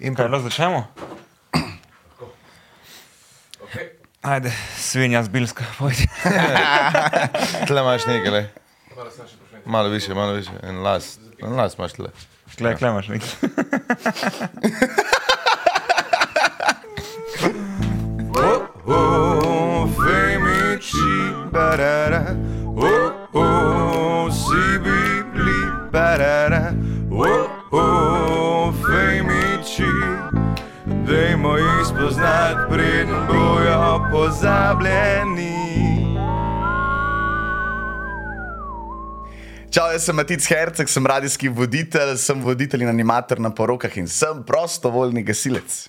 In Kaj lahko začnemo? Ajde, svinja zbilska, pojdi. tle imaš nekaj, le. Malo više, malo više. En las, en las imaš tle. Klej, klej imaš nekaj. Oh, femici, barara. Oh, pozabljeni. Čau, jaz sem Matic Herceg, sem radijski voditelj, sem voditelj in animator na porokah in sem prostovoljni gasilec.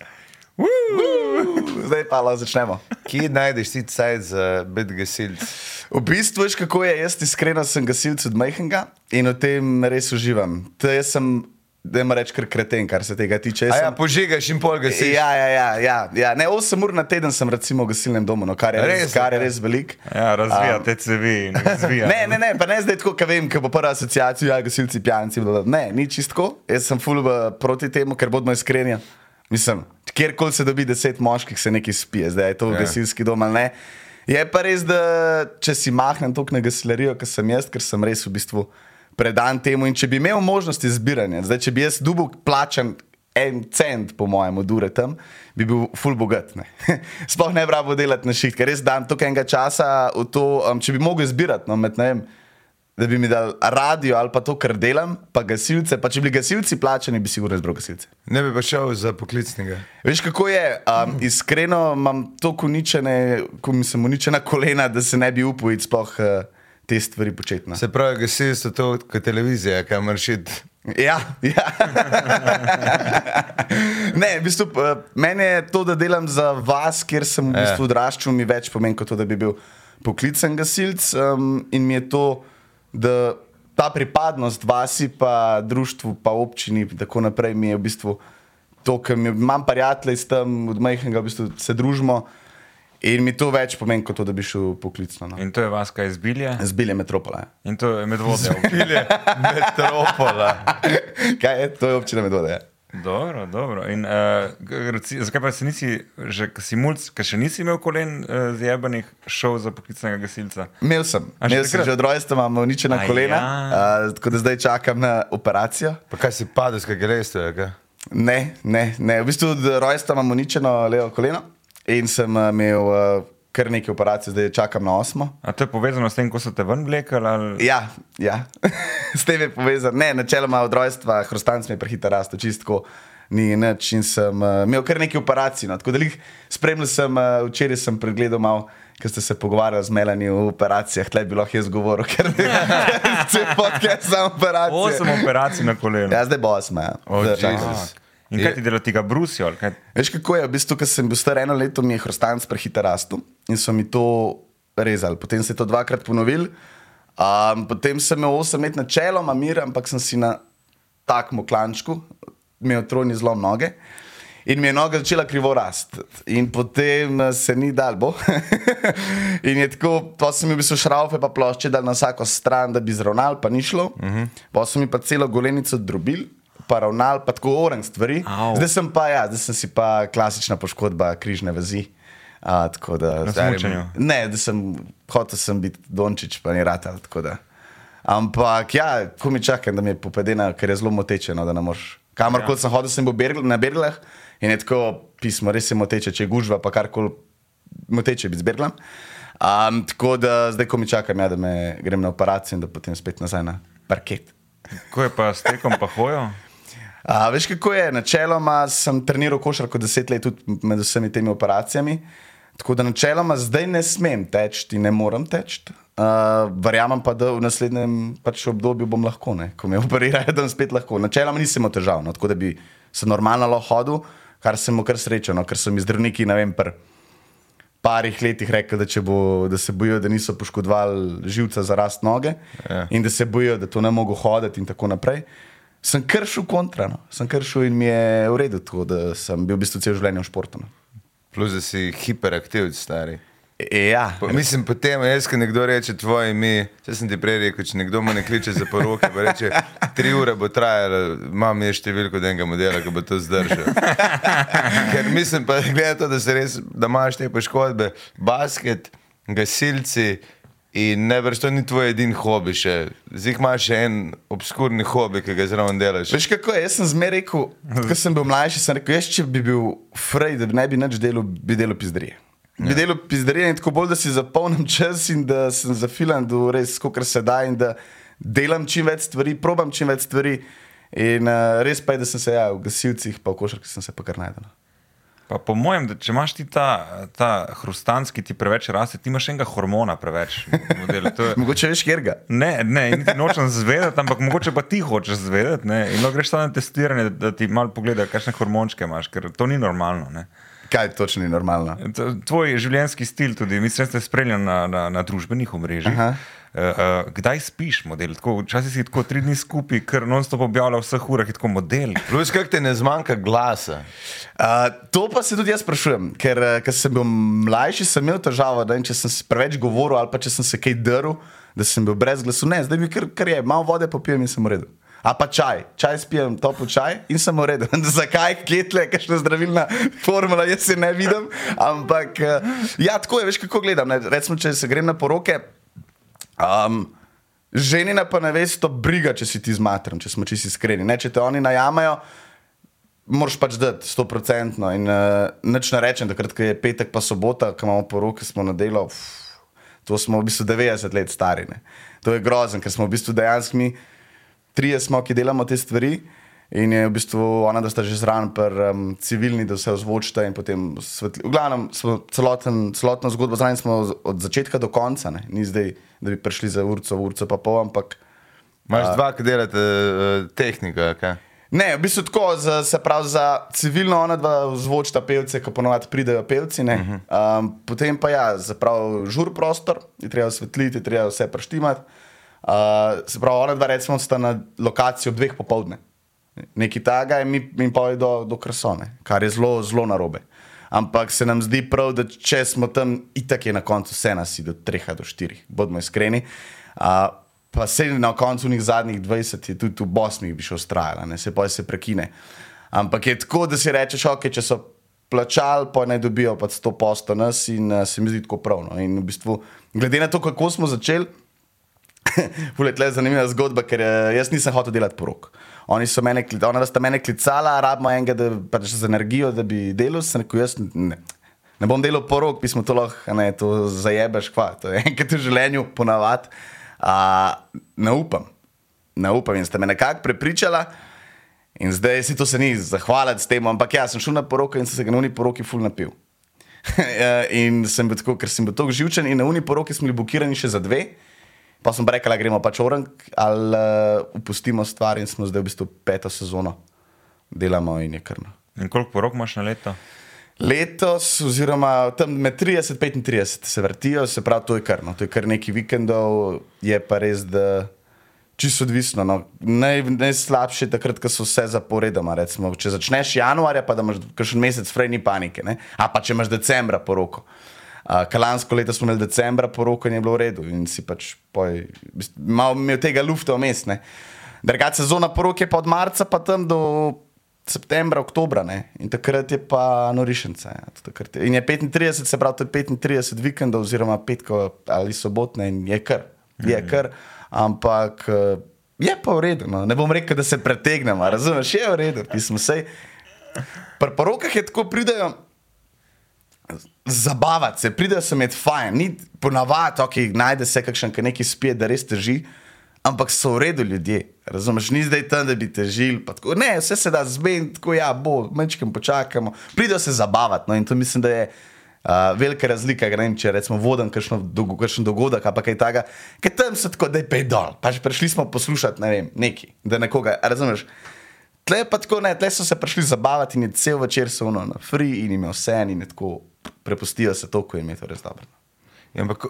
Zdaj pa lahko začnemo. Kje najdeš ti cajt za biti gasilc? V bistvu, veš kako je, jaz iskreno sem gasilc od Majhenga in v tem res uživam. To jaz sem, da ima reči, kar kreten, kar se tega tiče. Jaz ja, sem- požigaš in pol gasiš. Ja, ja, ja, ja, ja. Ne, 8 ur na teden sem recimo v gasilnem domu, no, kar je res, Res, kar je ja. res velik. Ja, razvija te cevi in razvija. Ne, ne, ne, pa ne zdaj tako, kot vem, ker bo prva asociacija, ja, gasilci, pijanci. bla, bla. Ne, ni čistko. Jaz sem full v- proti temu, ker bodimo iskreni. Mislim, kjerkoli se dobi deset moških, se nekaj spije, zdaj je to v Ja. gasilski dom ali ne. Je pa res, da če si mahnem toliko na gasilerijo, kot sem jaz, ker sem res v bistvu predan temu. In če bi imel možnost izbiranja, zdaj če bi jaz dubok plačan en cent, po mojem, od ure tam, bi bil full bogat. Ne? Sploh ne bi rabo delati na šiht, ker res dam toliko enega časa v to, um, če bi mogel izbirati, no, med, ne vem, da bi mi dal radio ali pa to, kar delam, pa gasilce. Pa če bi bili gasilci plačani, bi sigurno izbral gasilce. Ne bi pa šel za poklicnega. Veš, kako je? Um, iskreno imam tako uničene, ko mi sem uničena kolena, da se ne bi upal sploh uh, te stvari početi. no. Se pravi, gasilstvo to kot televizija, kaj moraš iti. Ja, ja. ne, v bistvu, eh, meni je to, da delam za vas, kjer sem v Ja. bistvu odraščal, mi več pomeni kot to, da bi bil poklicen gasilc. Um, in mi je to, da ta pripadnost vasi, pa društvu, pa občini, in tako naprej, mi je v bistvu to, ker mi- imam prijatelje iz tam, od majhnega, v bistvu se družimo. In mi to več pomeni kot to, da bi šel poklicno. No. In to je vaska iz Bilje Zbilje metropola. in to je medvodje. Pilje, metropola. Kaj je? To je občina medvode. Ja. Dobro, dobro. In, uh, reci, zakaj pa si nisi, že ko si mulj, ker še nisi imel kolen uh, zjebanih, šel za poklicnega gasilca? Imel sem, A že imel sem takrat? že od rojstva, imam uničena A kolena, ja. uh, tako da zdaj čakam na operacijo. Pa kaj si padel, skaj greš, kaj? Ne, ne, ne. v bistvu od rojstva imam uničeno levo koleno in sem uh, imel uh, kar nekaj operacij, zdaj čakam na osmo. A to je povezano s tem, ko so te ven vlekli? Ali... Ja, ja. s tem je povezan. Ne, načeloma od rojstva hrustanc mi je prehiter rast, čistko. Ni nič in sem uh, imel kar nekaj operacij. No. Tako da lih spremljal sem, uh, včeraj sem pregledal malo, ker ste se pogovarjali z Melani o operacijah, tle bi lahko jaz govoril, ker se podcast za operacije. Osem operacij na kolenu. Ja, zdaj bo osma. Ja. O, Zdaj, Jezus. Fuck. In kaj ti dela, ti ga brusijo? Veš kako je, v bistvu, ko sem bil star eno leto, mi je hrustanc prehiter rastel in so mi to rezali. Potem se je to dvakrat ponovil. Um, potem sem imel 8 let načeloma mir, ampak sem si na takem klančku imel trojni zlom noge. In mi je noga začela krivo rasti, in potem eh, se ni dal, bo. in je tako, pa sem v bistvu šraufe, pa plošče dal na vsako stran, da bi zravnal, pa ni šlo. Uh -huh. Pa so mi pa celo golenico drobil, pa ravnal, pa tako oren stvari. Au. Zdaj sem pa, ja, zdaj sem si pa klasična poškodba križne vezi. A, tako da, Na zdaj- smučanju? Ne, da sem hotel sem biti Dončić, pa ni da. Ampak ja, ko mi čakam, da mi je popedena, ker je zelo moteče, no, da ne moreš. Kamorkoli ja. sem hodil, sem bil bergl, na berglah in je tako pismo, res je moteče, če je gužva, pa karkoli moteče biti z berglom. Um, tako da zdaj, ko mi čakam, ja, da me grem na operacijo in da potem spet nazaj na parket. Ko je pa s tekom pa hojo? A, veš, kako je? Načeloma sem treniral košarko deset let, tudi med vsemi temi operacijami. Tako da načeloma zdaj ne smem teči ne morem teči. Uh, verjamem pa, da v naslednjem pač obdobju bom lahko, ne? ko me operirajo, da bom spet lahko. Načeloma nisem imel težav, no? tako da bi se normalno lahko hodil, kar sem mu kar srečen, no? ker so mi zdravniki, ne vem, pr parih letih rekli, da, bo, da se bojijo, da niso poškodovali živca za rast noge Ja. in da se bojijo, da to ne mogo hoditi in tako naprej. Sem kršil kontra, no. sem kršil in mi je v redu, tako da sem bil v bistvu cel življenje v športu. No. Plus, da si hiperaktivni, stari. E, ja. Pa, mislim, potem, jaz, ko nekdo reče tvoje ime, če sem ti prej rekel, če nekdo me ne kliče za poroke, pa reče, tri ure bo trajalo, imam je številko enega modela, ki bo to zdržal. Ker mislim, pa gleda to, da, res, da imaš te poškodbe, basket, gasilci in ne vrš, to ni tvoj edin hobi še. Zdaj imaš še en obskurni hobi, ki ga zraven delaš. Veš kako je? Jaz sem zmeraj rekel, ko sem bil mlajši, sem rekel, jaz če bi bil frej, da bi ne bi nič delal, bi delal pizdarije. Bi delal pizdarije in tako bolj, da si zapolnim čas in da sem zafilan do res, kar se da in da delam čim več stvari, probam čim več stvari. In uh, res pa je, da sem se ja, v gasilcih, pa v košarki sem se pa kar najdel. No. Pa po mojem, da, če imaš ti ta, ta hrustanc, ki ti preveč raste, ti imaš enega hormona preveč. je- Mogoče veš, kjer ga. Ne, ne, niti nočem zvedeti, ampak mogoče pa ti hočeš zvedeti. ne, In lahko greš samo na testiranje, da ti malo pogleda, kakšne hormončke imaš, ker to ni normalno. Ne. Kaj točno ni normalno? Tvoj življenjski stil, tudi mislim, da ste spremljali na, na, na družbenih omrežjih. Aha. Uh, kdaj spiš, model? Tako, včasih si tako tri dni skupaj, ker non-stop objavlja v vseh urah, tako model. Plus, kako ti ne zmanjka glasa. Uh, to pa se tudi jaz sprašujem, ker uh, ko sem bil mlajši, sem imel težavo, da vem, če sem se preveč govoril ali pa če sem se kaj drl, da sem bil brez glasu. Ne, zdaj mi kar, kar je, malo vode popijem in sem v redu. A pa čaj, čaj spijem, topel čaj in sem v redu. Zakaj, je kakšna zdravilna formula, jaz se ne vidim. Ampak ja, tako je, veš kako gledam. Ne? Recimo, če se grem na poroke. Um, ženina pa ne veš, to briga, če si ti z materom, če smo čisto iskreni. Ne, če te oni najamajo, moraš pač dati, sto procentno. In uh, nič ne rečem, takrat, ko je petek, pa sobota, ko imamo poroke, smo na delo. Uf, to smo v bistvu 90 let stari. Ne. To je grozen, ker smo v bistvu dejansko mi, trije smo, ki delamo te stvari. In je v bistvu ona, da sta že zraven, um, civilni, da vse ozvočite in potem svetli. V glavnem, celoten, celotno zgodbo zraven smo od začetka do konca, ne. ni zdaj, da bi prišli za urco, urco pa pol, ampak. Imaš dva, ki delate uh, tehniko. Kaj? Ne, v bistvu tako, za, se pravi za civilno, ona dva zvočita pevce, ko ponovadi pridejo pevci. Uh -huh. um, potem pa ja, zaprav žur prostor, je treba osvetliti, je treba vse preštimati. Uh, se pravi, ona dva recimo sta na lokaciji ob dveh popovdne. Nekaj takega in mi, mi pa je do, do krasone, kar je zelo, zelo narobe. Ampak se nam zdi prav, da če smo tam, itak je na koncu vse nas, do treh do štirih, bodimo iskreni. Uh, pa se na koncu njih zadnjih 20 je tudi v Bosni bi še ustrajala, ne se pa se prekine. Ampak je tako, da si rečeš, ok, če so plačali, pa naj dobijo pač 100 posto nas in uh, se mi zdi tako pravno. In v bistvu, glede na to, kako smo začeli, je zanimiva zgodba, ker eh, jaz nisem hotel delati porok. Oni so mene, ona sta mene klicala, rabimo enega, da pač z energijo, da bi delal. Sem rekel, jaz ne, ne bom delal porok, pismo to lahko, ne, to zajebeš, kva, to je enkrat v življenju ponavadi. Ne upam, ne upam in ste me nekako prepričala. In zdaj si to se ni zahvaliti s tem, ampak ja, sem šel na poroko in sem se ga na uni poroki ful napil. Ja, in sem bil tako, ker sem bil tako živčen, in na uni poroki smo bili blokirani še za dve. Pa sem rekel, gremo pač orang ali uh, upustimo stvar in smo zdaj v bistvu peto sezono delamo in je krno. In koliko porok imaš na leto? Letos, oziroma tam med 30 in 35 se vrtijo, se pravi, to je krno. To je kar nekaj vikendov, je pa res, da čisto odvisno. No. Naj, najslabše je takrat, ko so vse zaporedoma. Recimo, če začneš januarja, pa da imaš kakšen mesec fraj, ni panike. Ne? A pa če imaš decembra poroko. Uh, Kalansko leto smo imeli decembra poroko in je bilo v redu. In si pač poj, malo imel tega lufta vmes. ne. Drugače sezona poroke je pa od marca pa tam do septembra, oktobra. Ne? In takrat je pa norišence. Ja. Je- In je 35, se pravi, to je 35 vikendov, oziroma petko ali sobotne, in je kar. Je kar ampak je pa v redu. No. Ne bom rekel, da se pretegnemo, razumeš, je v redu, pismo sej. Pri porokah je tako pridajo. Zabavati se, pridejo se med fajn, ni ponavadi, ok, najde se kakšen, ki nekaj spije, da res teži, ampak so v redu ljudje. Razumeš, ni zdaj tam, da bi pa tako. Ne, vse se da zmeniti, tako ja, bo, mečkem počakamo. Pridejo se zabavati. No, in to mislim, da je uh, velika razlika, vem, če rečemo vodim kakšen dogodek pa kaj takega, ker tam so tako, da je pej dol. Pač prišli smo poslušati, ne vem, neki, da nekoga, razumeš. Tle pa tako ne, tle so se prišli zabavati in je cel večer so ono na free in jim je vse in je tako prepustijo se to, ko jim je to res dobro. Ja, ampak,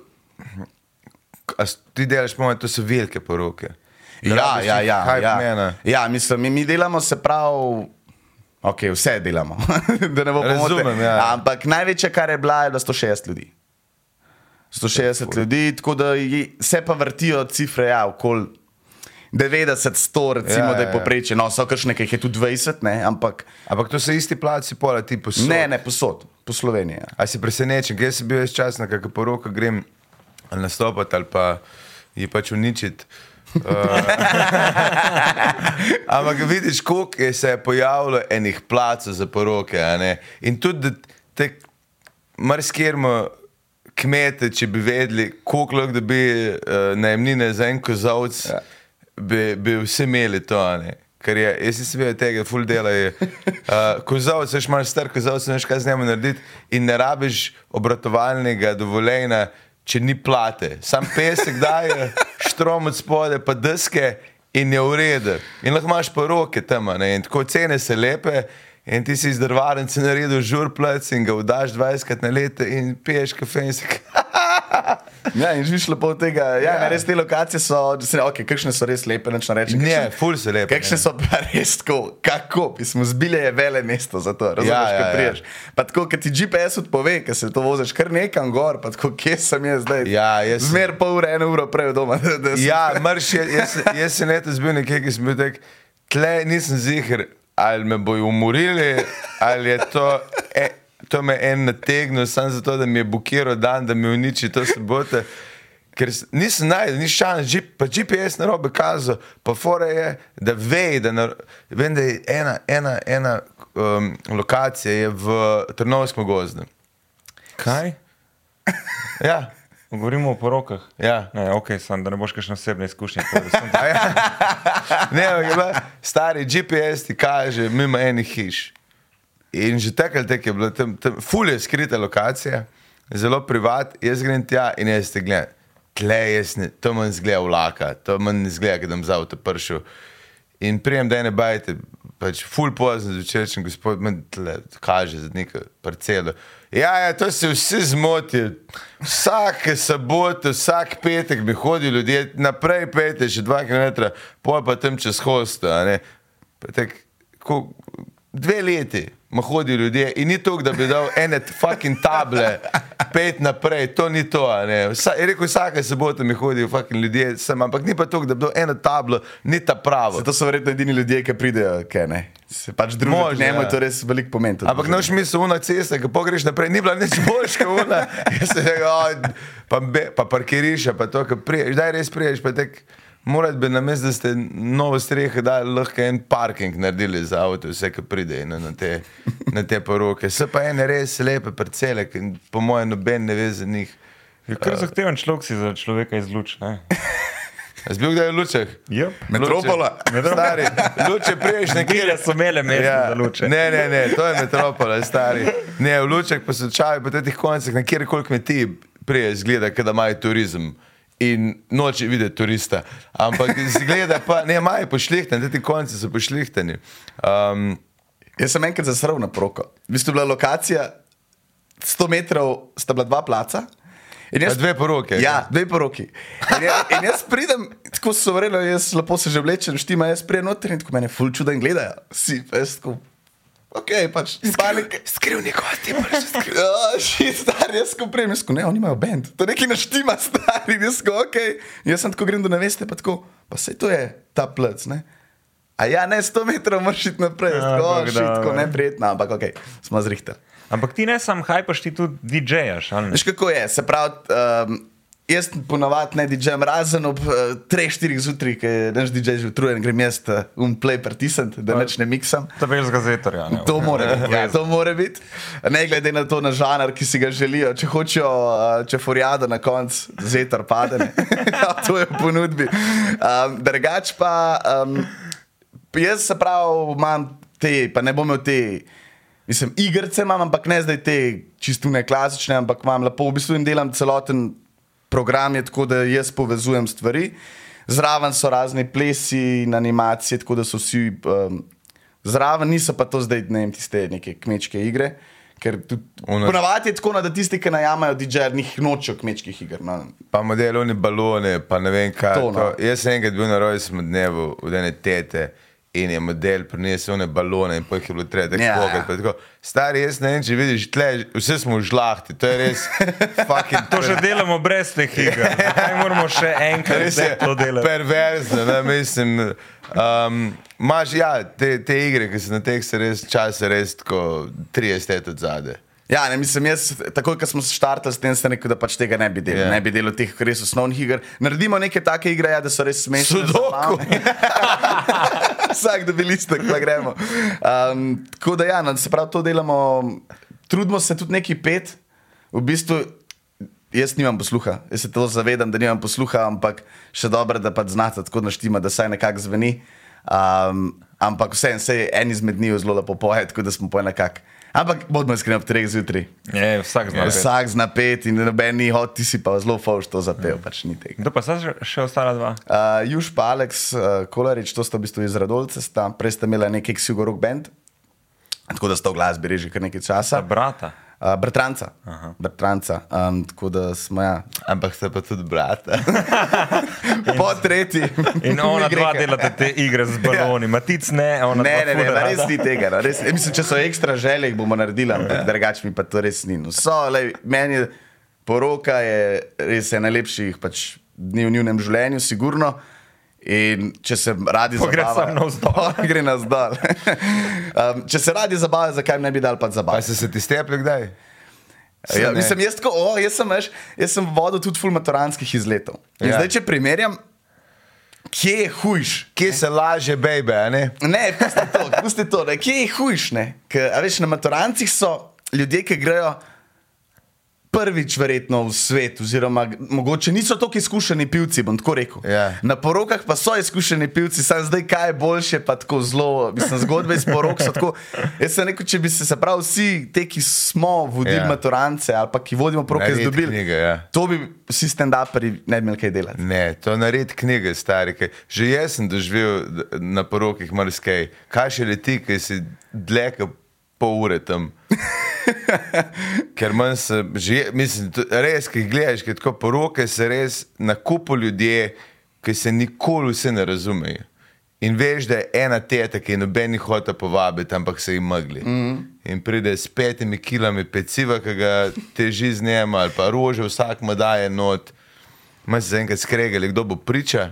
ti delaš, po mojem, to so velike poroke. Ja, ja, ja. Ja, mena. ja mislim, mi, mi delamo se prav. Ok, vse delamo, da ne bo pomote. Razumem, ja. Ampak največja, kar je bila, je bilo 160 ljudi. 160 ljudi, tako da ji- se pa vrtijo cifre, ja, okoli 90, 100, recimo, Ja, ja, da je ja. poprečje. No, so kakšne, ki jih je tudi 20, ne, ampak Ampak to so isti placi, pola ti posod. ne, ne posod, po Sloveniji. Ja. A si presenečen, jaz sem bil več čas na kakšno poroko, grem nastopati ali pa ji pač uničiti. Uh, ampak vidiš, koliko je se je pojavilo enih placov za poroke. In tudi, te marsikjermo kmete, če bi vedeli, koliko lahko dobi uh, najemnine za en kozovc, ja. Bi, bi vsi imeli to. ne. Ker je, jaz nisem vedel tega, full dela je. Uh, kozovc, veš, imaš star kozovc, ne veš, kaj z njim narediti in ne rabiš obratovalnega dovoljenja, če ni plate. Sam pesek daje, štrom od spode, pa deske in je v redu. In lahko imaš pa roke tam, ne, in tako cene se lepe. In ti si iz drvarnice naredil žurplec in ga vdaš 20krat na leto in piješ kafe in se Ja, in živiš lepo od tega. Ja, Ja. ja. res te lokacije so, ne, okay, kakšne so res lepe, neč rečem. Ne, ful se lepe, Kakšne ne. so pa res tako, kako, pismo, zbile je vele mesto za to, razumeš, Ja, ja, ja, ja, ja. priješ. Pa tako, kad ti GPS odpove, ker se to voziš kar nekam gor, pa tako, kje sem jaz zdaj? Ja, jaz sem- Zmer pol ure, eno uro prej doma. Da, da Ja, mrš, je- jaz, jaz sem letos bil nekje, ki sem bil tak, tle nisem ziger, ali me bojo umorili, ali je to, e, to me en nategnil, samo zato, da mi je bukiral dan, da mi uniči to soboto. Ker nisem najdel, ni šans, G- pa GPS na robe kazal, pa fora je, da ve, da na, vem, da je ena, ena, ena um, lokacija je v Trnovskem gozdu. Kaj? Ja, Govorimo o porokah. ja. Ne, ok, sem, da ne boš kakšne osebne izkušnje. Ja. Ne, je bila, stari GPS ti kaže mimo enih hiš. In že takrat tek je bilo tam, tam ful je skrita lokacija, zelo privat, jaz grem tja in jaz te gledam. Tle jaz ne, to manj zgleda vlaka, to manj zgleda, da bom za avto prišel. In prijem, da ne bajte, pač ful pozno zvečer, če gospod meni tle kaže za neko parcelo. Ja, ja, to se vsi zmotijo. Vsake sobote, vsak petek bi hodili ljudje, naprej pete, še dva km, pol pa tam čez. Pa Tak, ko, dve leti ma hodijo ljudje in ni to, da bi dal ene fucking table, pet naprej, to ni to. Vsa, rekel, vsake sobote mi hodijo fucking ljudje, sem, ampak ni pa to, da bi dal eno tablo, ni ta pravo. To so verjetno edini ljudje, ki pridejo, kaj ne. Se pač družijo, Možno, njemu ja. je to res velik pomen. to Ampak noč misel, una cesta, ki pogreš naprej, ni bila nič boljša, una. Jaz sem rekel, "O, pa, be, pa parkiriš, pa to, ki priješ, daj res priješ, pa tek. Morate bi na mestu, da ste novo streho dali, lahko en parking naredili za avto, vse, ki pride no, na te, na te poroke. So pa ene res lepe parcele, ki po mojem noben ne ve za njih. Je kar zahteven človek si za človeka iz luč. ne? Zbil kdaj v lučeh? Yep. Metropola. Stari, luče priješ nekje. Kje so imele mesto ja. za luče? Ne, ne, ne, to je metropola, stari. Ne, v lučeh pa so čaji, po teh koncih, na kjerkoli kmetiji prije zgleda, da imajo turizem. In noče videti turista. Ampak zgleda pa, ne, imajo pošlihtani, ti konci so pošlihtani. Um, Jaz sem enkrat zasrl na proko. V bistvu je bila lokacija 100 metrov, sta bila dva placa. In Pa dve poroki, ja. Dve poroki. In jaz, in jaz pridem, tako so vrelo, jaz lepo se že vlečem, štima, jaz pridem noter in tako mene ful čuden gledajo. Si, jaz tako, ok, pač, skrivni gosti, moraš skrivni. Šit, star, jaz ko prijem, jaz ko ne, oni imajo bend. To nekaj naštima, stari, jaz ko, ok. Jaz sem tako grem do neveste, pa tako, pa se to je ta plec, ne. A ja, ne, 100 metrov moraš iti naprej, Ja, tako, bog šit, da, tako ne. neprijetno, ampak ok, smo zrihtali. Ampak ti ne sam hajpaš, ti tudi DJ-jaš. ali ne? Veš kako je, se pravi, um, jaz ponavadi ne DJ-jem razen ob uh, 3-4 zjutraj, ker je naš DJ že utrujen, grem jaz uh, um play pritisniti, da neč ne miksam. To veš z gazetorja. ne? To mora biti. Ja, to mora biti. Ne glede na to, na žanr, ki si ga želijo. Če hočejo, uh, če furiado na koncu, zetar pade. Ja, to je v ponudbi. Um, drugač pa, um, jaz se pravi, imam te, pa ne bom imel te. Mislim, igrice imam, ampak ne zdaj te čisto ne klasične, ampak imam lepo, v bistvu jim delam celoten program, je tako da jaz povezujem stvari. Zraven so razni plesi in animacije, tako da so vsi um, zraven, niso pa to zdaj ne vem, tiste neke kmečke igre. Ker ponavadi je tako, no, da tisti, ki najamajo DJ-je, njih nočejo kmečkih iger. No. Pa modeloni balone, pa ne vem kaj. To, no. to. Jaz sem enkrat bil na rojstnem dnevu od ene tete In je model prinesel one balone, in pojjo je bilo treba tako Ja. pogledati. pa tako, Stari, jaz ne vem, če vidiš, tle, vse smo v žlahti, to je res fucking To že delamo brez teh iger. Zdaj moramo še enkrat to delati. perverzno, ne, mislim. Um, Imaš ja, te, te igre, ki so na teh se res čase res tako 30 let od zadaj. Ja, ne, mislim, jaz, takoj, ko smo se štartali s tem, sem rekel, da pač tega ne bi delal. Ja. Yeah. Ne bi delal teh res osnovnih iger. Naredimo neke take igre, ja, da so res smešne. Sudoku. Vsak dobi listek, pa gremo. Um, tako da, ja, no, se pravi, to delamo, trudimo se tudi neki pet. V bistvu, jaz nimam posluha, jaz se to zavedam, da nimam posluha, ampak še dobro, da pač znate tako naštima, da saj nekako zveni. Um, ampak vseeno, se en izmed njih zelo lepo poje, tako da smo po nekako. Ampak bodimo iskreni ob treh zjutraj. Je, vsak zna. pet. Vsak zna pet in noben ni hod, ti si pa zelo fauš to zapel, pač ni tega. Kdo pa sta še- ostala dva? Uh, Juž pa Aleks uh, Kolarič, to sta v bistvu iz Radolce, sta, prej sta imela neki Xigo Rock Band, tako da sta v glasbi reži kar nekaj Ta časa. brata. Uh, bratranca. bratranca um, tako da smo ja. Ampak ste pa tudi brata. Po tretji. In ona dva delata te igre z baloni. Matic ne, ona Ne, ne, ne, ma res ni tega. No. Res, mislim, če so ekstra želje, jih bomo naredili, ampak drugače mi pa to res ni. No, so, lej, meni je poroka je res ena najlepših pač, dni v njunem življenju, sigurno. In če se radi gre zabavajo- gre navzdol. um, če se radi zabavajo, zakaj mi ne bi dal pa zabavati? ste se ti stepli kdaj? Se Ja, ne. mislim, jaz, tako, o, jaz, sem, veš, jaz sem vodil tudi fulmatoranskih izletov. In Ja. ja. zdaj, če primerjam, kje je hujš? Kje se laže, baby, a ne? Ne, pusti to, pusti to, ne. kje je hujš. ne? A veš, na maturancih so ljudje, ki grejo prvič, verjetno v svet, oziroma mogoče niso tako izkušeni pivci. bom tako rekel. Ja. Na porokah pa so izkušeni pivci, samo zdaj kaj je boljše, pa tako zelo. Mislim, zgodbe iz porok so tako. Jaz sem rekel, če bi se, se pravi, vsi te, ki smo vodili Ja. ja. maturance ali pa ki vodimo poroke, zdobili. knjige, ja. To bi vsi stand-uperi ne bi imeli kaj delati. Ne, to naredi knjige, stari. Kaj. Že jaz sem doživel na porokih marsikaj. Kaj še leti, ki si dlje kot pol ure tam. Ker manj se, že, mislim, res, ki gledaš, ki tako poroke se res na kupu ljudje, ki se nikoli vse ne razumejo. In veš, da je ena teta, ki je noben jih hoče povabiti, ampak se jim mogli. Mm. In pride s petimi kilami peciva, ki ga teži z njim, ali pa rože, vsak mu daje not. Imaš se enkrat skregali, kdo bo priča?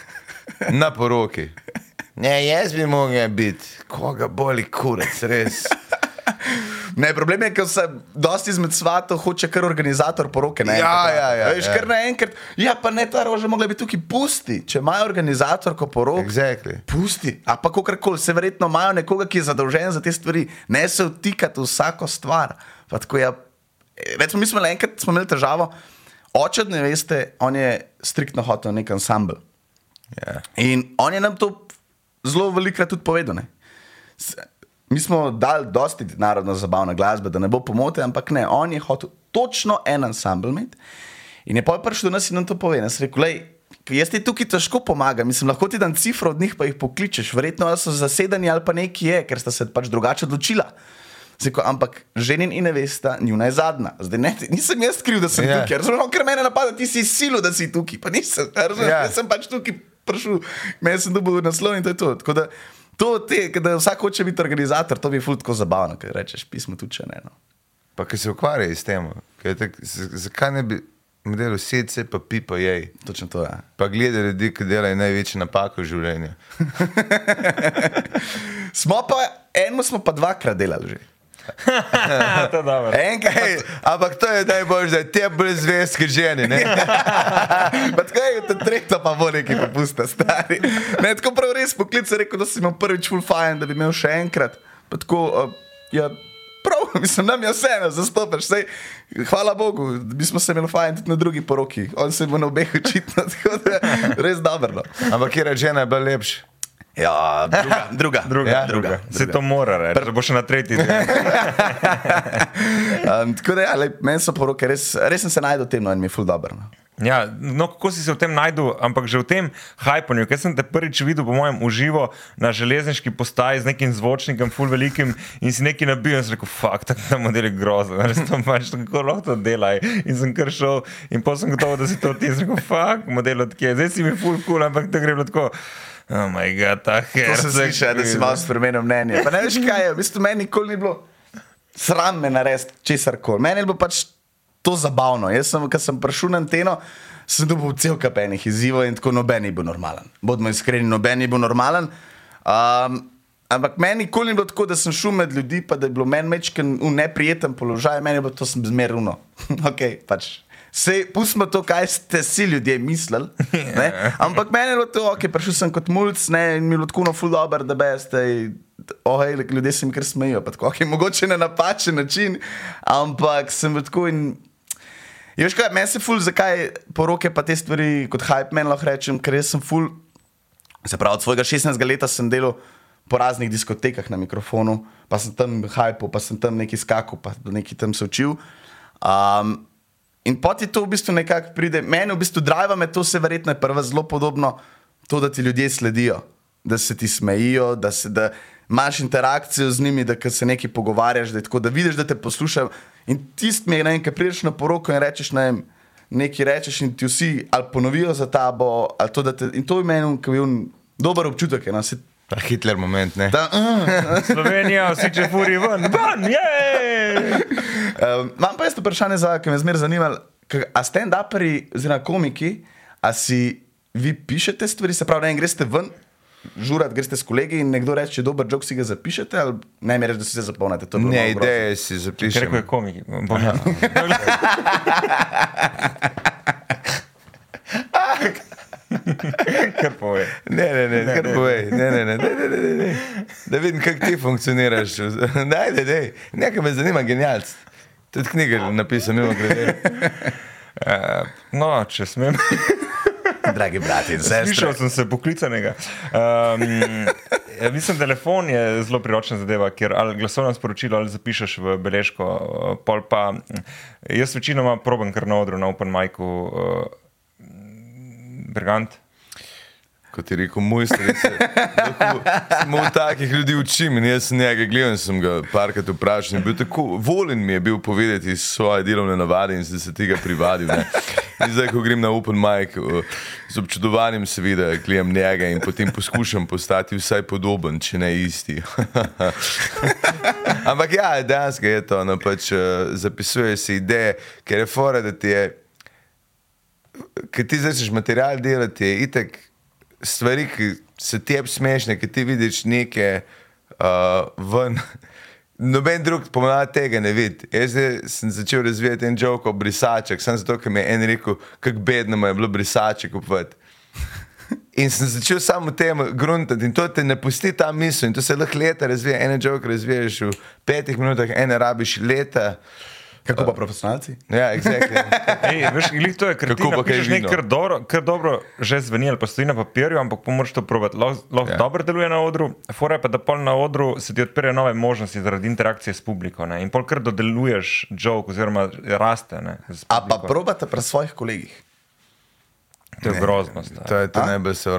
Na poroki. Ne, jaz bi mogel biti, koga boli kurec, res. Ne, problem je, ker se dosti izmed svatov hoče kar organizator poroke. Ja, naenkrat, ja, ja, Veš, ja. kar naenkrat. Ja, pa ne ta roža, mogla bi tukaj pusti. Če imajo organizator porok, Exactly. pusti. A pa kakorkoli, se verjetno imajo nekoga, ki je zadolžen za te stvari, ne se vtikati v vsako stvar. Pa tako Ja, recimo, mi smo le enkrat smo imeli težavo. Oče, ne veste, on je striktno hotel nek ansambl. Ja. In on je nam to zelo velikokrat tudi povedal. Ne. Mi smo dali dosti narodno zabavno glasbo, da ne bo pomote, ampak ne, on je hotel točno en ansambl imeti. In je pa prišel do nas in nam to pove. Jaz rekel, lej, jaz ti tukaj težko pomagam, mislim, lahko ti dam cifro od njih, pa jih pokličeš, verjetno so zasedeni ali pa neki je, ker sta se pač drugače odločila. Rekel, ampak ženin in nevesta, njuna je zadnja. Zdaj, ne, nisem jaz kriv, da sem Ja. yeah. tukaj, razumem, ker mene napada, ti si silo, da si tukaj, pa nisem. Razumem, Ja. yeah. Jaz sem pač tukaj prišel, meni sem dobil naslov in to je to. Tako da, to te, da vsak hoče biti organizator, to bi ful tako zabavno, ker rečeš pismo tudi če ne. No. Pa ki se ukvarjajo s tem, kaj je tak- zakaj ne bi sedce, pa pi pa jej. Točno to je. Ja. Pa gleda ljudi, ki delajo največje napake v življenju. Smo pa, eno smo pa dvakrat delali že. to je dobro. Enkrat, Ej, ampak to je najbolj, da te brez zvezke ženi. Ne? pa tako je, ta tretja pa bo neki popusta, stari. Ne, tako prav res poklic, rekel, da si imel prvič full fajn, da bi imel še enkrat. Pa tako, uh, ja, prav, mislim, nam je vseeno, zastopaš. Sej, hvala Bogu, mi smo se imeli fajn tudi na drugi poroki. On se bo na obeh očitno, tako da res dobro. No. Ampak kje je žena bila lepša? Ja, druga, druga, Druga, Ja, druga. druga. Se to mora reči, da bo še na tretji. Um, tako da, ja, lej, meni so poroke, res, res sem se najdel v tem, no, in mi je full dobro. No. Ja, no, kako si se v tem najdel, ampak že v tem hajpanju, ker sem te prvič videl, po mojem, uživo na železniški postaji z nekim zvočnikom, full velikim in si nekaj nabil in sem rekel, fuck, tako ta model je grozen, res to pač tako lahko to delaj. In sem kar šel in potem sem gotovo, da si to ti, in sem rekel, fuck, model odkje, zdaj si mi full cool, ampak to gre bilo tako. Oh, moj bog, ta To her. sem slišal, da si malo spremenil mnenje. Pa ne veš kaj je, v bistvu meni nikoli ni bilo sram me narediti česar koli. Meni je bilo pač to zabavno. Jaz sem, ko sem prišel na anteno, sem dobil cel kapenih izzivov in tako noben ni bil normalen. Bodimo iskreni, noben ni bil normalen. Um, ampak meni nikoli ni bilo tako, da sem šel med ljudi, pa da je bilo meni mečken v neprijeten položaj, meni bilo to zmerno. okay, pač. Sej, pustimo to, kaj ste si ljudje mislili. ne. Ampak meni je bilo to, ok, prišel sem kot mulj, ne, in mi je bilo tako no, full dobro, da beste. Oh, hej, ljudje se mi kar smejijo, pa tako, okay, mogoče na napačen način, ampak sem tako in. Veš kaj, meni se ful, zakaj poroke pa te stvari kot hype man lahko rečem, ker jaz sem ful, se pravi, od svojega 16 leta sem delal po raznih diskotekah na mikrofonu, pa sem tam hype, pa sem tam nekaj skakal, pa nekaj tam se učil. Um, in poti to v bistvu nekako pride, meni v bistvu drive me to se verjetno je prva zelo podobno, to, da ti ljudje sledijo, da se ti smejijo, da, se, da imaš interakcijo z njimi, da se nekaj pogovarjaš, da, tako, da vidiš, da te poslušajo. In tist mi je, ne kaj prideš na poroko in rečeš, ne vem, nekaj rečeš in ti vsi ali ponovijo za tabo, to, te, in to je meni ki je bil dober občutek. No, se, Ta Hitler moment, ne? da, uh, Slovenija, vsi če furi ven, ven, je! Um, imam pa jaz to vprašanje, za, ki me zmeraj zanima. A stand-uperi, oziroma komiki, a si vi pišete stvari, se pravi, ne greste ven, žurat, greste s kolegi in nekdo reče, dober jok, si ga zapišete, ali ne mi reči, da si se zapolnite. To je bilo Ne, ideje si rekel zapišem. je komik. Kar pove. Ne, ne, ne, kar povej. Ne, ne, ne, ne, ne, ne, ne. Da vidim, kako ti funkcioniraš. Daj, daj, daj. Nekaj me zanima, genialc. Tudi knjige napisal, mimo grede. Uh, no, če smem. Dragi brati in sestre. Slišal sem se poklicanega. Um, mislim, telefon je zelo priročna zadeva, ker ali glasovno sporočilo ali zapišeš v beležko. uh, Pol pa jaz večinoma probam kar na odru, na Open Micu, uh, Bergant. Kot je rekel moj starec, smo v takih ljudi učim in jaz sem njega gledal in sem ga parkrat vprašal. in bil Tako volen mi je bil povedati svoje delovne navade in se tega privadil. Ne. In zdaj, ko grem na Open Mic, eh, z občudovanjem seveda gledam njega in potem poskušam postati vsaj podoben, če ne isti. Ampak ja, dejansko je to, no, pač, zapisuje se ideje, ker je fora, da ti je Ker ti začneš material delati, je itek stvari, ki so tebi smešne, ki ti vidiš neke uh, ven. Noben drug pomlad tega ne vidi. Jaz sem začel razvijati en jok o brisačah, samo zato, ker mi je en rekel, kako bedno je bilo brisače kupovati. In sem začel samo tem gruntati in to te ne pusti ta misel in to se lahko leta razvija. En jok razviješ v petih minutah, ene rabiš leta. Kako pa profesionalci? Ja, exactly. Ej, veš, to je, ti Kako pa kaj vino? kar dobro, kar dobro že zveni ali pa stoji na papirju, ampak pomoč to probati. Lahko lahko Ja. ja. dobro deluje na odru, fora je pa, da pol na odru se ti odpirajo nove možnosti zaradi interakcije s publiko. Ne? In pol kar dodeluješ joke oziroma raste. Ne, A pa probate pri svojih kolegih. To je grozno. stari. To je to najbolj se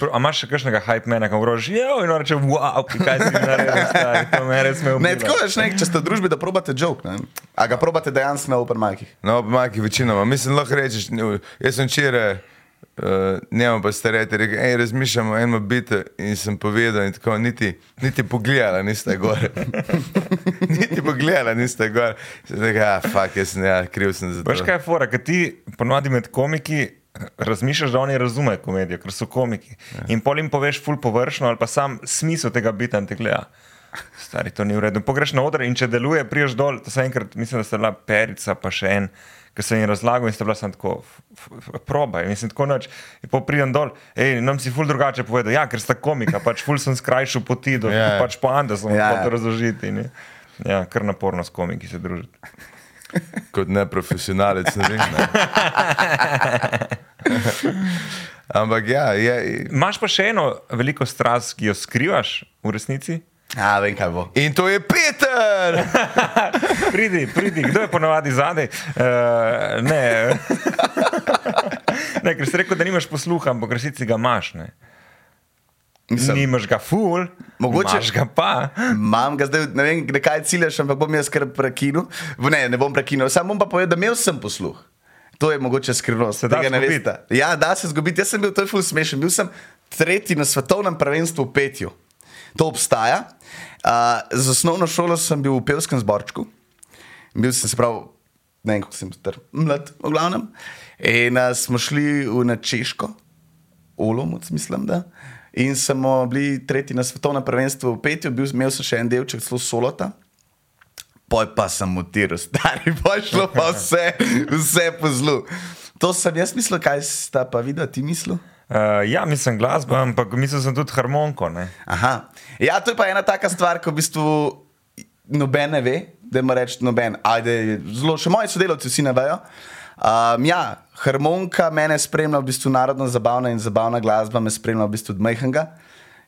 pro- A imaš še kakšnega hype mena, ko grožiš, jo, in reče, wow, kaj si naredil, stari, to me res me Ne, ubilo. tako veš, ne, če ste v družbi, da probate joke, ne? a ga probate dejansko na open micih. No, majki večinoma. Mislim, lahko rečeš, ne, jaz sem včeraj, uh, njemu pa starejši, rekel, hej, razmišljamo o enem bitu in sem povedal, in tako, niti, niti pogledala niste gor. niti pogledala niste gor. Sem rekel, ah, fuck, jaz sem, ja, kriv sem za to. Veš kaj je fora, ker ti ponovadi med komiki razmišljaš, da oni razumejo komedijo, ker so komiki. Ja. In pol jim poveš ful površno ali pa sam smisel tega bita in te gleda. Stari, to ni v redu. Pogreš na oder in če deluje, priješ dol. To sem enkrat, mislim, da sta bila perica, pa še en, ki sem jim razlagal in sta bila sem tako, probaj. Mislim, tako noč. In po pridem dol, hej, nam si ful drugače povedal. Ja, ker sta komika, pač ful sem skrajšal poti, do, Ja. yeah. pač po Andersonu, Ja, yeah. ja. to razložiti. Ne? Ja, kar naporno s komiki se družiti. Kot neprofesionalec, ne vem. Ne. Ampak ja, je, Imaš pa še eno veliko strast, ki jo skrivaš v resnici? A, vem kaj bo. in to je Peter! Pridi, pridi, kdo je ponovadi zadaj? Uh, ne. Ne, ker si rekel, da nimaš posluha, ampak resnici ga imaš. Ne? Mislim, Nimaš ga ful, Mogoče- ga pa. Imam ga zdaj, ne vem, kaj ciljaš, ampak bom jaz kar prekinil. Ne, ne bom prekinil, samo bom pa povedal, da imel sem posluh. To je mogoče skrivnost. Da tega ne veste. Ja, da se zgubiti. Jaz sem bil, to je ful smešen. Bil sem tretji na svetovnem prvenstvu v petju. To obstaja. Uh, z osnovno šolo sem bil v pevskem zborčku. Bil sem, se pravi, ne vem, kako sem star, mlad, v glavnem. In uh, smo šli v na Češko, Olomouc, mislim, da. In smo bili tretji na svetovnem prvenstvu v petju, bil, imel sem še en delček, zelo solota. Poj pa sem mutiral, stari, poj šlo pa vse, vse po zlu. To sem jaz mislil, kaj sta pa videla, ti mislil? Uh, ja, mislim glasba, ampak mislil sem tudi harmoniko. Ne? Aha. Ja, to je pa ena taka stvar, ko v bistvu noben ne ve, da ima reči noben. Ajde, zelo, še moji sodelavci vsi ne vejo. Um, ja, harmonika mene spremlja, v bistvu narodno zabavna in zabavna glasba me spremlja v bistvu od Majhnga.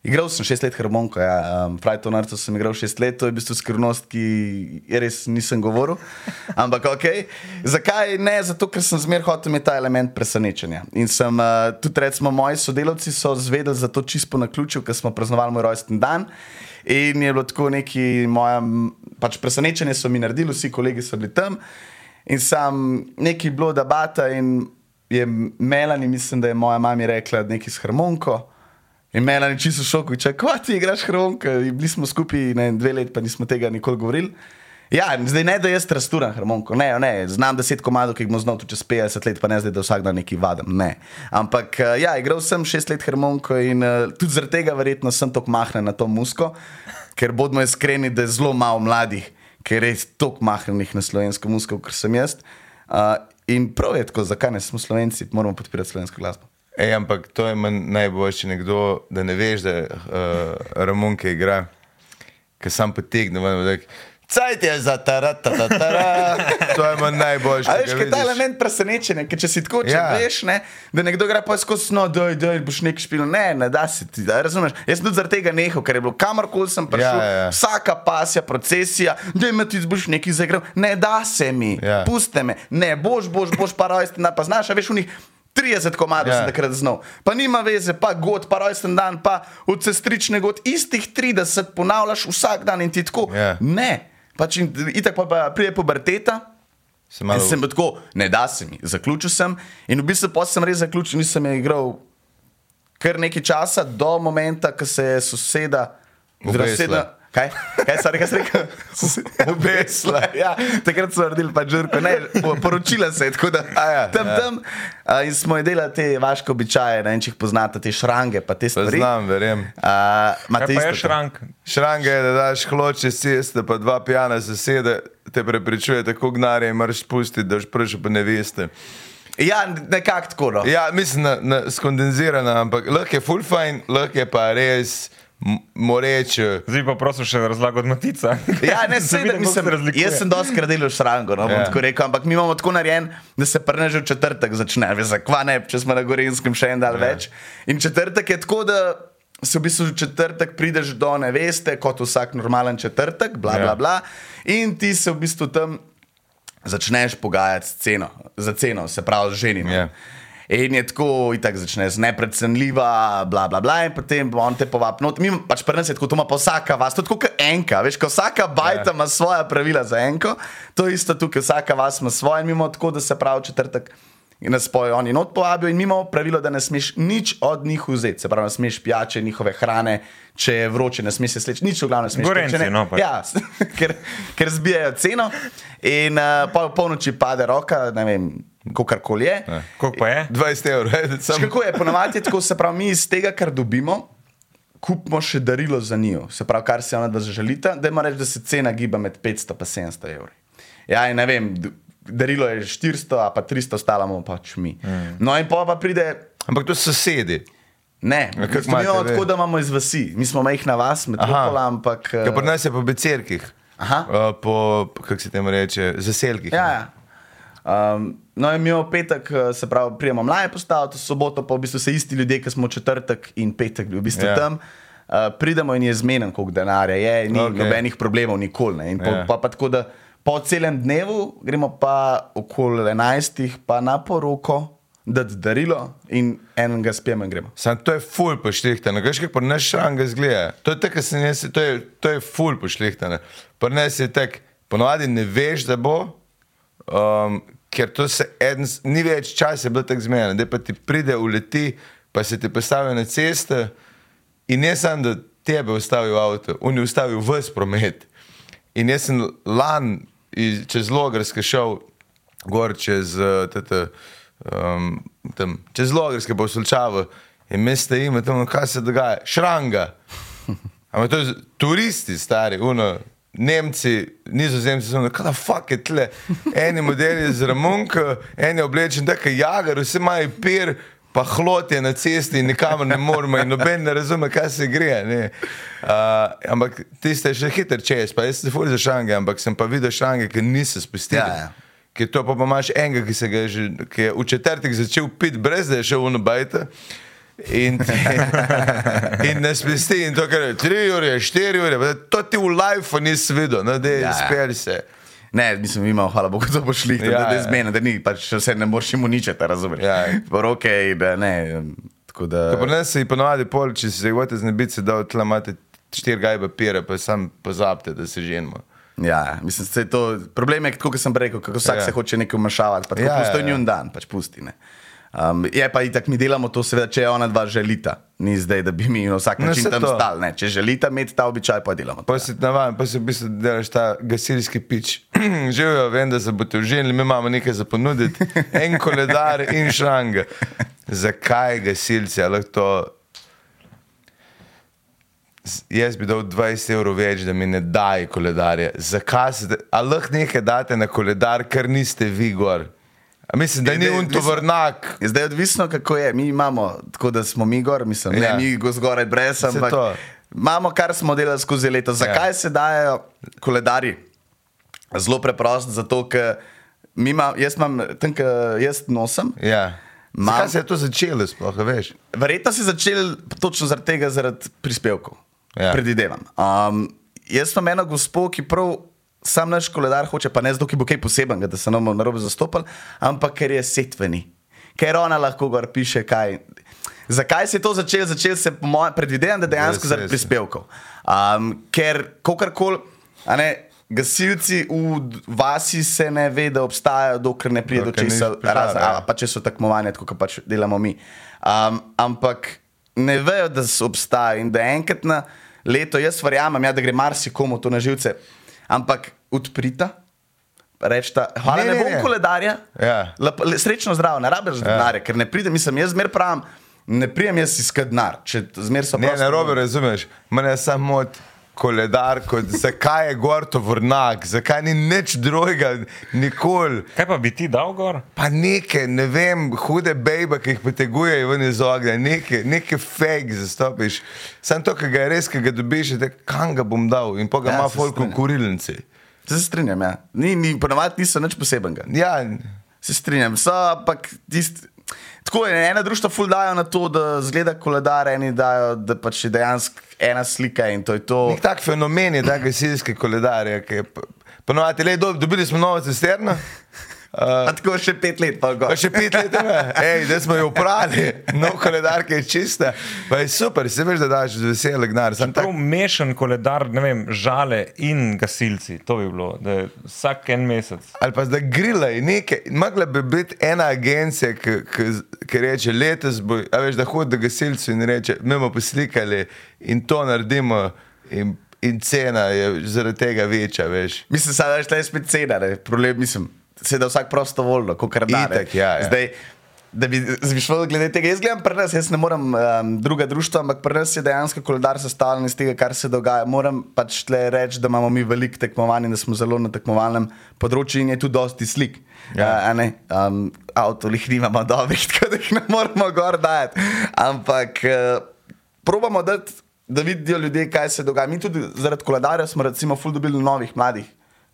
Igral sem šest let harmoniko, ja, um, pravi to narco sem igral šest let, to je v bistvu skrivnost, ki je res nisem govoril. Ampak ok, zakaj ne? Zato, ker sem zmer hotel imeti ta element presenečenja. In sem uh, tudi, recimo, moji sodelavci so zvedeli za to čisto na ključu, ker smo praznovali moj rojsten dan. In je bilo tako neki moja, pač presenečenje so mi naredili, vsi kolegi so bili tam. In sam neki bilo debata in je Melani, mislim, da je moja mama rekla nekaj s harmoniko. In Melani čisto šoku, če kaj ti igraš harmoniko, In bili smo skupaj ne, dve leti, pa nismo tega nikoli govorili. Ja, zdaj ne, da jaz rasturam harmoniko, ne, ne, znam deset komadov, ki jih bom znal čez 50 let, pa ne zdaj, da vsak dan nekaj vadam. Ne. Ampak eh, ja, igral sem šest let harmoniko in uh, tudi zaradi tega verjetno sem tako mahnen na to musko, ker bodimo iskreni, da je zelo malo mladih, ker je res tako mahnenih na slovensko musko, kot sem jaz. Uh, in prav je tako, zakaj ne smo slovenci, moramo podpirati slovensko glasbo. Ej, ampak to je manj najboljše, nekdo, da ne veš, da uh, Ramonke igra, ki sam potegne. ven, da je, Cajt je za taratatara. To je manj najboljše. A veš, kaj je ta element presenečenja, ker če si tako, če ja. Veš, ne, da nekdo gre pa skozi, no, da je boš nek špil, ne, ne da si ti, da razumeš. Jaz sem tudi zaradi tega nehal, ker je bilo kamorkoli sem prišel, Ja, ja, ja. vsaka pasja, procesija, da ima ti boš neki zaigral, ne da se mi, Ja. puste me, ne, boš, boš, boš pa rojsten pa znaš, a veš, v njih 30 komadov Ja. sem takrat znal. Pa nima veze, pa god, pa rojsten dan, pa od sestrične god, istih 30 ponavljaš vsak dan in ti tako. Ja. Ne, pač in, itak pa, pa pride puberteta. Se Malo... Sem tako, ne da se mi, zaključil sem in v bistvu pa sem res zaključil, nisem igral kar nekaj časa, do momenta, ko se je soseda, Obesla. soseda- Kaj? Kaj si rekel? rekel? Obesla. Ja, takrat so naredili pa žrko, ne, po- poročila se je, tako da A ja, tam ja. tam. A, in smo je delali te vaške običaje, ne vem, če jih poznate, te šrange, pa te stvari. znam, verjem. A, Kaj pa je šrank? Šranga je, da daš hloče ceste, pa dva pijana sosede te prepričuje, tako gnare in moraš spustiti, da prišel pa ne veste. Ja, nekako tako. No. Ja, mislim, na, na, skondenzirana, ampak lahko je full fine, lahko je pa res moreče. Zdaj pa prosim še razlago od Matica. Ja, ne, Da se, vidim, kako mislim, se razlikuje. jaz sem dosti krat delal šrango, no, bom Ja. tako rekel, ampak mi imamo tako narejen, da se prne že v četrtek začne, veš, zakva ne, če smo na Gorenskem še en dan ja. več. In četrtek je tako, da se v bistvu v četrtek prideš do neveste, kot vsak normalen četrtek, bla, bla, Ja. bla, in ti se v bistvu tam začneš pogajati ceno, za ceno, se pravi z ženino. Ja. In je tako, in tako začneš, neprecenljiva, bla, bla, bla, in potem on te povabil. No, mi pač je tako, to ima pa vsaka vas, to je kot enka, veš, ko vsaka bajta Ja. ima svoja pravila za enko, to je isto tukaj, vsaka vas ima svoje, in mi imamo tako, da se pravi četrtek. In nas poje oni not povabijo, in mi imamo pravilo, da ne smeš nič od njih vzeti. Se pravi, ne smeš pijače, njihove hrane, če je vroče, ne smeš se sleči, nič v glavnem ne smeš. Če ne- no, pač. Ja, ker, ker zbijajo ceno. In uh, po polnoči pade roka, ne vem, kakorkoli je. Ja. Koliko pa je? 20 evrov, sam Kako je ponovadi, je tako se pravi, mi iz tega, kar dobimo, kupimo še darilo za njo. Se pravi, kar si ona dva zaželita, da ima reči, da se cena giba med 500 in 700 evri. Ja, ne vem, darilo je 400, a pa 300, ostala bomo pač mi. Mm. No, in pa pa pride. Ampak to so sosedi. Ne, mi imamo vi? tako, da imamo iz vasi. Mi smo majhna vas, metropola, ampak. eh, Ja, pri nas je po becerkih, Aha. uh, po, kako se temu reče, zaselkih. Ja, ja. Um, no, in mi v petek, eh, se pravi, prijemo mlaje postaviti, v soboto pa v bistvu se isti ljudje, ki smo četrtek in petek v bistvu Ja. yeah. tam. Uh, pridemo in je zmeden, koliko denarja je, ni okay. nobenih problemov, nikoli. Ne. In po, Ja. pa, pa tako, da po celem dnevu gremo pa okoli 11, pa na poroko, dati darilo in enega spijemo in gremo. Sam to je ful pošlihtano, veš, kako naš šranga zgleda. To je tako, se ne, to je, to je ful pošlihtano. Prnes je tak, ponovadi ne veš, da bo, um, ker to se en, ni več časa je bilo tako zmeden, da pa ti pride uleti, pa se ti postavi na ceste in ne samo, da tebe ustavi v avto, on je ustavil vse promet. In jaz sem lan iz, čez Logarske šel gor čez, tete, um, tam, čez Logarske pa v Solčavo in me stojimo tam, kaj se dogaja, šranga. Ampak to je turisti, stari, uno, Nemci, nizozemci so rekli, da fuck je tle. Eni modeli z Ramunka, eni oblečeni tako jagar, vsi imajo pir, pa hlot je na cesti in nikamor ne moremo in noben ne razume, kaj se gre. ne. Uh, ampak tiste še hiter čez, pa jaz se ful za šange, ampak sem pa videl šange, ki niso spustili. Ja, ja. Ker to pa, pa imaš enega, ki, je že, ki je v četrtek začel piti, brez da je šel v nobajte. In, in ne spusti, in to, kar je 3 ure, 4 ure, to ti v life nisi videl, no, da je Ja, ja. speri se. Ne, mislim, mi imamo, hvala Bogu, to bo šli, Ja, da ja. zmeni, da ni, pač se ne moreš jim uničiti, razumeš? Ja. Roke, da ne. Da. Pri nas je ponovadi pol, če se hočete znebiti, se da od tle imate štiri gajbe pire, pa sam pozabite, da se ženimo. Ja, mislim, da je to problem, je, kot sem rekel, kako vsak Ja. ja. se hoče nekaj vmešavati. Pa Ja, ja, ja, pusti ja. ja, njun dan, pač pusti. Ne. Um, je pa itak, mi delamo to, seveda, če ona dva želita. Ni zdaj, da bi mi na vsak No, način saj tam to. stali. ne. Če želita imeti ta običaj, pa delamo. Pa si navaden, pa si v bistvu delaš ta gasilski pič. Živijo, vem, da se boste užili, mi imamo nekaj za ponuditi. En koledar in šranga. Zakaj gasilci? To... Jaz bi dal 20 evrov več, da mi ne dajo koledarje. Zakaj se, da- a lahko nekaj date na koledar, ker niste vi gor? A mislim, da ni Zdaj, un. Je Zdaj je odvisno, kako je. Mi imamo tako, da smo mi gor, mislim, Ja. ja. ne mi go zgoraj brez, ampak to. imamo, kar smo delali skozi leto. Zakaj Ja. ja. se dajo koledarji? Zelo preprosto, zato ker mi imam, jaz imam, tam, ker jaz nosim. Ja. Mam- Zakaj se je to začelo, sploh, veš? Verjetno si začel točno zaradi tega, zaradi prispevkov. Ja. Ja. Predvidevam. Um, jaz sem eno gospod, ki prav sam naš koledar hoče, pa ne zato, ki bo kaj posebenega, da se nam bomo narobe zastopali, ampak ker je setveni. Ker ona lahko gor piše kaj. Zakaj se je to začelo? Začel se, po mojem, predvidevam, da dejansko zaradi prispevkov. Um, ker kakorkoli. Gasilci v vasi se ne ve, da obstajajo, dokler ne pride do česa, razen, pa če so tekmovanja, tako kot pač delamo mi. Um, ampak ne vejo, da obstajajo in da enkrat na leto, jaz verjamem, ja, da gre marsikomu to na živce, ampak odprita. Rečta, hvala, Ne, ne, ne, ne bom ne. koledarja. Ja. Lep, le, srečno zdrav, ne rabiš ja. denarja, ker ne pridem, mislim, jaz zmer pravim, ne pridem jaz iskat denar, če zmer so Ne, na robe razumeš. Mene samo od koledar, kot zakaj je gor to vrnak, zakaj ni nič drugega, nikoli. Kaj pa bi ti dal gor? Pa neke, ne vem, hude bejbe, ki jih potegujejo ven iz ognja, neke, neke fake zastopiš. Sam to, ki ga je res, ki ga dobiš, je tako, kam ga bom dal in pa ga Ja, ima se folk v kurilnici. Se strinjam, ja. Ni, ni, ponovadi niso nič posebenega. Ja, Se strinjam, so ampak tisti. Tako je, ena društva ful dajo na to, da zgleda koledar, eni dajo, da pač je dejansko ena slika in to je to. nek tak fenomen je, da gasilske koledarje, ki je ponovadi, le, do- dobili smo novo cisterno. A tako še pet let, pa Pa gor. še pet let? Ej, da smo jo upravili, nov koledar, je čista. Pa je super, se veš, da daš z veselje gnar. Sam Prav tak, mešan koledar, ne vem, žale in gasilci. To bi bilo, da je vsak en mesec. ali pa da grilaj nekaj. Mogla bi biti ena agencija, ki, reče, letos bo, a veš, da hodi do gasilcev in reče, mi bomo poslikali in to naredimo. In, in cena je zaradi tega večja, veš. Mislim, da je spet cena, ne? problem mislim. Se da vsak prostovoljno, kot kar da. ne. Itak, ja, ja. Zdaj, da bi zvišal glede tega. Jaz gledam pri nas, jaz ne morem um, druga društva, ampak pri nas je dejansko koledar sestavljen iz tega, kar se dogaja. Moram pač tle reči, da imamo mi veliko tekmovanj in da smo zelo na tekmovalnem področju in je tu dosti slik. Ja. Uh, um, Avtolih nimamo dobrih, tako da jih ne moramo gor dajati. Ampak uh, probamo dati, da vidijo ljudje, kaj se dogaja. Mi tudi zaradi koledarja smo recimo ful dobili novih mladih.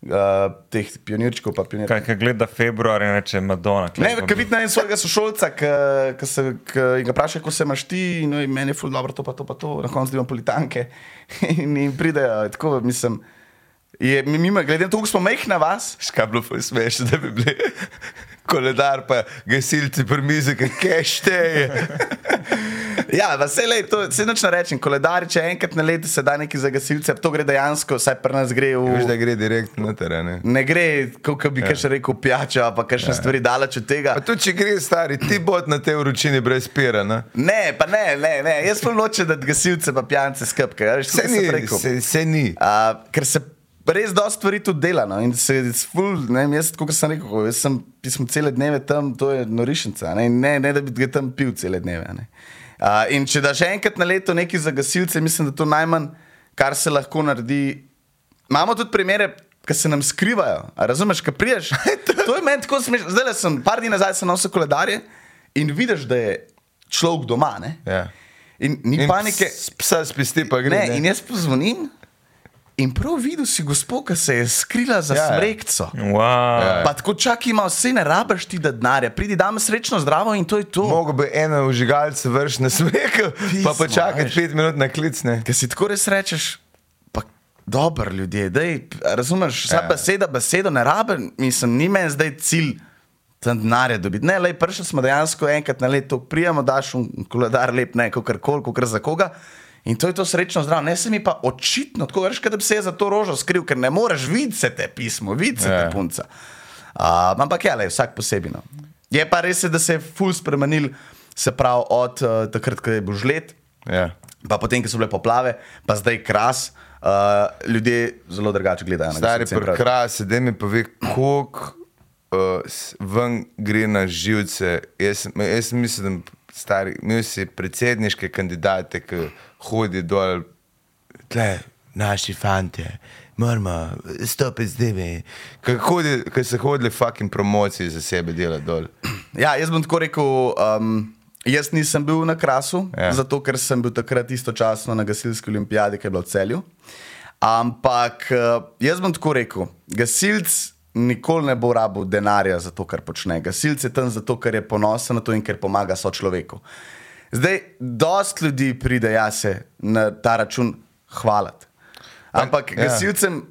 Uh, teh pionirčkov, pa pionirčkov. Kaj, kaj gleda februar in reče Madonna. Ne, ker vidim na en svojega sošolca, ki ga vpraša, kako se imaš ti, in no, meni je ful dobro, to pa to, pa to, na koncu imam politanke. In, in pridejo, tako mislim. Je, mi, mi, glede na to, kako smo mehki na vas, Škaj bilo ful smešno, da bi bili koledar, pa gasilci pri mizi, kaj šteje. Ja, vse le, to se noč ne rečem. Koledari, če enkrat na leto se da neki za gasilce, to gre dejansko, saj pri nas gre v. Veš, da gre direkt na teren. ne. Gre, kot bi ja. kaj še rekel, pijača, pa kakšne ja. stvari daleč od tega. Pa tudi, če gre stari, ti bod na te vročini brez pira. Ne? Ne, pa ne, ne, ne. jaz pa nočem, da gasilce pa pijance skrbke. Veš, Se ni, se, se ni. Uh, ker se res dosta stvari tudi dela. No? in se Ful, ne, vem, jaz, kot sem rekel, jaz sem pismo cele dneve tam, to je norišnica. Ne, ne, ne da bi ga tam pil cele dneve. Ne? Uh, in če daš enkrat na leto nekaj za gasilce, mislim, da to najmanj, kar se lahko naredi. Imamo tudi primere. Ki se nam skrivajo, a razumeš, kaj priješ? to je meni tako smešno. Zdaj sem, par dni nazaj sem nosil koledarje in vidiš, da je človek doma. Ne? Ja. In ni In panike. ps- Psa spisti pa gre. Ne, Ne, in jaz pozvonim in prav videl si gospod, ki se je skrila za Ja, ja, ja. smrekco. Wow. Ja. Pa tako čak ima vse, ne rabiš ti da denarja, pridi dam srečno zdravo in to je to. Mogo bi eno užigalce vrš na smreku, pa pa veš. pet minut na klic. Ne. Ker si tako res rečeš, pa dobro ljudje, dej, razumeš, vsa Ja. ja. beseda, besedo ne rabim, mislim, ni meni zdaj cilj. Tam denarja dobiti. Ne, le prišli smo dejansko enkrat na leto, prijemo, daš v koledar lep, ne, kar koli, kar za koga. In to je to srečno zdravo. Ne se mi pa očitno, tako veš, da bi se za to rožo skril, ker ne moreš videti te pismo, videti Ja. te punca. Uh, ampak ja, le, vsak posebej. No. Je pa res, da se je ful spremenil, se pravi od uh, takrat, ko je bil žled, Ja. pa potem, ko so bile poplave, pa zdaj kras. Uh, ljudje zelo drugače gledajo na Stari in pravijo, prekrasi, da mi pove, koliko uh, ven gre na živce. Jaz, jaz mislim, da stari, imel si predsedniške kandidate, ki hodi dol, tle, naši fanti. Moramo stopiti z njimi. Ker se hodili fucking promociji za sebe delati dol. Ja, jaz bom tako rekel. Um, jaz nisem bil na krasu, Ja. zato ker sem bil takrat istočasno na gasilski olimpijadi, ki je bila v celju. Ampak uh, jaz bom tako rekel, gasilc nikoli ne bo rabil denarja za to, kar počne. Gasilc je tam zato, ker je ponosen na to in ker pomaga sočloveku. Zdaj, dost ljudi pride jase na ta račun hvaliti. Ampak ja. ja. gasilcem,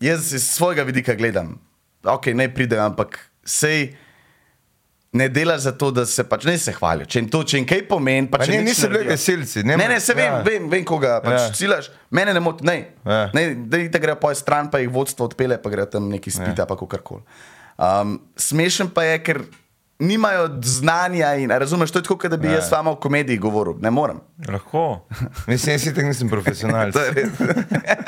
jaz iz svojega vidika gledam, ok, ne pridejo, ampak sej. Ne delaš zato, da se pač ne se hvalijo. Če jim to, če jim kaj pomeni, pa Pa če ne, niso bili gasilci, Ne, ne ne, se vem, ja. ja. vem, vem koga pač Ja. ja. cilaš. Mene ne moti, ne. Ja. ne da ti grejo po stran, pa jih vodstvo odpele, pa grejo tam neki spita, ja. pa kakorkoli. Um, smešen pa je, ker nimajo znanja in razumeš, to je tako, kot da bi ja. jaz s vama v komediji govoril. Ne morem. Lahko. Mislim, jaz itak nisem profesionalc. To je res.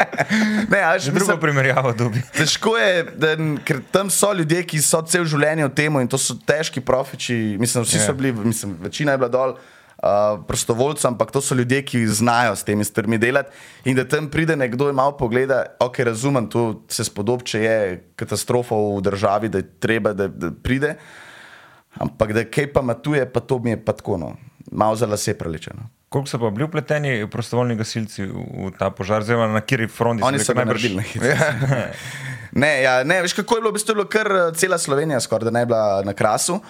ne, Že drugo primerjavo dobi. Težko je, da, ker tam so ljudje, ki so cel življenje v tem in to so težki profiči. Mislim, vsi Ja. so bili, mislim, večina je bila dol. Uh, prostovoljci, ampak to so ljudje, ki znajo s temi stvarmi delati. In da tam pride nekdo in malo pogleda, ok, razumem, to se spodob, če je katastrofa v državi, da je treba, da, da pride. Ampak da kaj pa matuje, pa to mi je pa tako, no. malo za lase prelečeno. Koliko so pa bili vpleteni prostovoljni gasilci v ta požar, oziroma na kateri fronti so rekel, ga naredili na hitro. Ne, ja, ne, veš kako je bilo, v bistvu je bilo kar eh, cela Slovenija, skoraj da ne bila na krasu.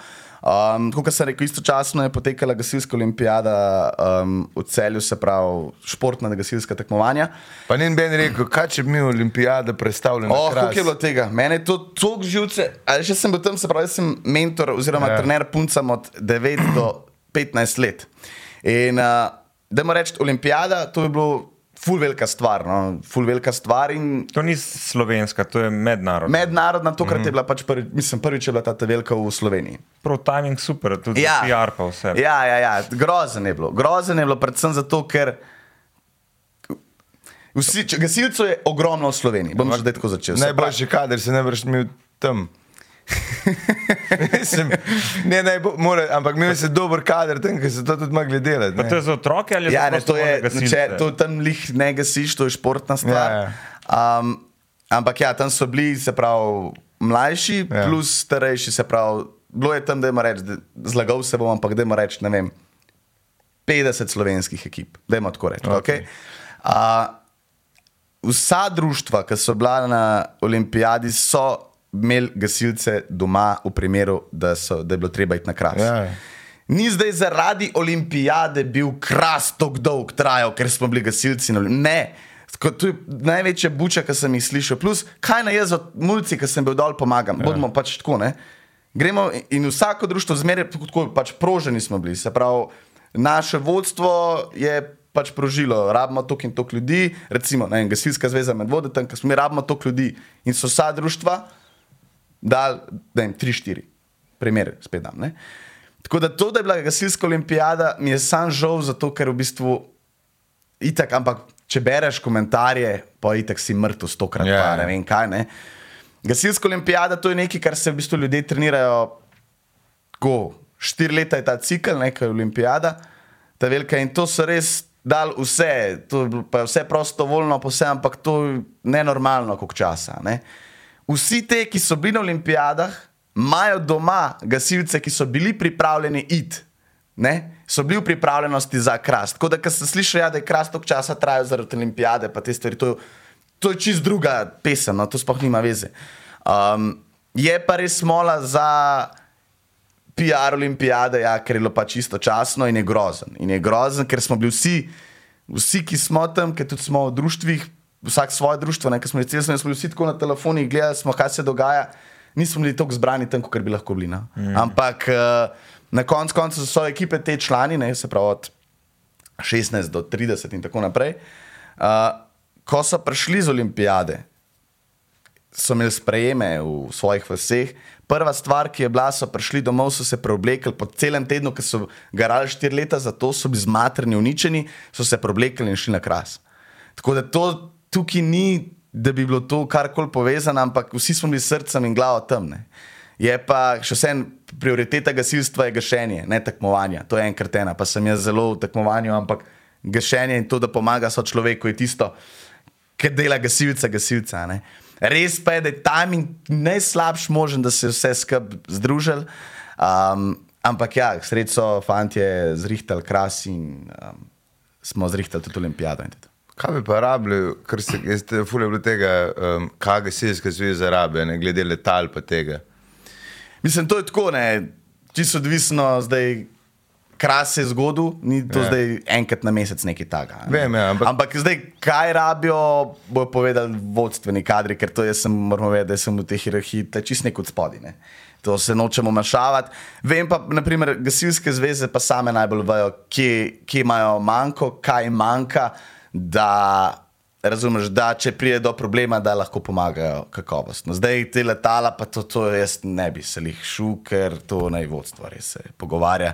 Um, kot sem rekel, istočasno je potekala gasilska olimpijada um, v celju, se pravi športna gasilska tekmovanja. Pa ni ben rekel, kaj če bi mi olimpijade predstavljali. Oh, kako je bilo tega? Mene je to tako živce. Ali še sem bil tam, se pravi, sem mentor oziroma Ja. trener puncam od 9 do 15 let. In uh, da moram reči, olimpijada, to je bilo ful velika stvar. No? Ful velika stvar in To ni slovenska, to je mednarodna. mednarodna, tokrat Mhm. mm. je bila pač prvi, mislim, prvič je bila ta velika v Sloveniji. Prav timing super, tudi Ja. PR pa vse. Ja, ja, ja, grozen je bilo. Grozen je bilo predvsem zato, ker. Vsi, gasilcev je ogromno v Sloveniji. Bom že tako začel. Najboljši kader se ne vrš imel tam. Mislim, ne, najbo, mora, ampak imel si dober kader tam, ker se to tudi mogli delati. Pa ne. to je za otroke ali Ja, ne, to je, če, to tam lih ne gasiš, to je športna stvar. Ja, Ja, um, ampak ja, tam so bili, se pravi, mlajši Ja. plus starejši, se pravi, bilo je tam, da ima reči, da- zlagal se bom, ampak da ima reči, ne vem, 50 slovenskih ekip, da ima tako reči. Okej. Okay. Okay? Uh, vsa društva, ki so bila na olimpijadi, so imeli gasilce doma, v primeru, da, so, da je bilo treba iti na kras. Ja. Ni zdaj zaradi olimpijade bil kras tako dolg trajal, ker smo bili gasilci. Ne. Tako, to je največja buča, ki sem jih slišal. Plus, kaj naj jaz od mulci, ki sem bil dol, pomagam. Ja. Bodimo pač tako, ne. gremo in- vsako društvo zmeraj tako, pač proženi smo bili. Se pravi, naše vodstvo je pač prožilo, rabimo toliko in toliko ljudi, recimo, ne vem, gasilska zveza med vodetem, ker smo mi rabimo toliko ljudi in so vsa društva dal, vem, tri, štiri, primer, spet dam. Ne? Tako da to, da je bila gasilska olimpijada, mi je sam žal, zato ker v bistvu itak, ampak če bereš komentarje, pa itak si mrtev stokrat, Ja, yeah. pa ja. ne vem kaj. Ne? Gasilska olimpijada to je nekaj, kar se v bistvu ljudje trenirajo. Ko, štiri leta je ta cikl, nekaj olimpijada, ta velika in to so res dal vse, to je bilo vse prostovoljno, pa vse, ampak to je nenormalno, koliko časa. Ne? Vsi te, ki so bili na olimpijadah, imajo doma gasilce, ki so bili pripravljeni iti. Ne? So bili v pripravljenosti za krast. Tako da, ko sem slišal, ja, da je krast toliko časa trajal zaradi olimpijade, pa te stvari, to, to je čist druga pesem, no? to sploh nima veze. Um, je pa res smola za PR olimpijade, ja, ker je bilo pač istočasno in je grozen. In je grozen, ker smo bili vsi, vsi ki smo tam, ker tudi smo v društvih, vsak svoje društvo, ne, ker smo recimo, smo bili vsi tako na telefonih, gledali smo, kaj se dogaja. Nismo bili tako zbrani tam, kot bi lahko bili. No? Mm. Ampak uh, na koncu koncev so ekipe te člani, ne, se pravi od 16 do 30 in tako naprej. Uh, ko so prišli z olimpijade, so imeli sprejeme v svojih vseh. Prva stvar, ki je bila, so prišli domov, so se preoblekli po celem tednu, ker so garali štiri leta, zato so bili zmatrni, uničeni, so se preoblekli in šli na kras. Tako da to tukaj ni, da bi bilo to karkoli povezano, ampak vsi smo bili srcem in glavo temne. Je pa še vsem prioriteta gasilstva je gašenje, ne tekmovanja. To je enkrat ena, pa sem jaz zelo v tekmovanju, ampak gašenje in to, da pomaga so človeku, je tisto, kar dela gasilca, gasilca. Ne? Res pa je, da je timing najslabši možen, da se vse skupaj združili. Um, ampak ja, sredstvo, fanti, zrihtali kras in um, smo zrihtali tudi olimpijado. in tudi. Kaj bi pa rabili, ker se je fulje bilo tega, um, kaj gasilske zveze rabe, ne glede letal pa tega. Mislim, to je tako, ne, čisto odvisno zdaj. Kras se je zgodil, ni to Ja. ja. zdaj enkrat na mesec nekaj takega. ne. Vem, ja, ampak- ampak zdaj, kaj rabijo, bojo povedali vodstveni kadri, ker to jaz sem, moramo vedeti, da sem v tej hierarhiji ta čist nek od spodaj. Ne. To se nočemo mašavati. Vem pa, naprimer, gasilske zveze pa same najbolj vejo, kje, kje imajo manjko, kaj manjka, da razumeš, da če pride do problema, da lahko pomagajo kakovostno. Zdaj te letala, pa to, to jaz ne bi se jih šel, ker to naj vodstvo res se pogovarja.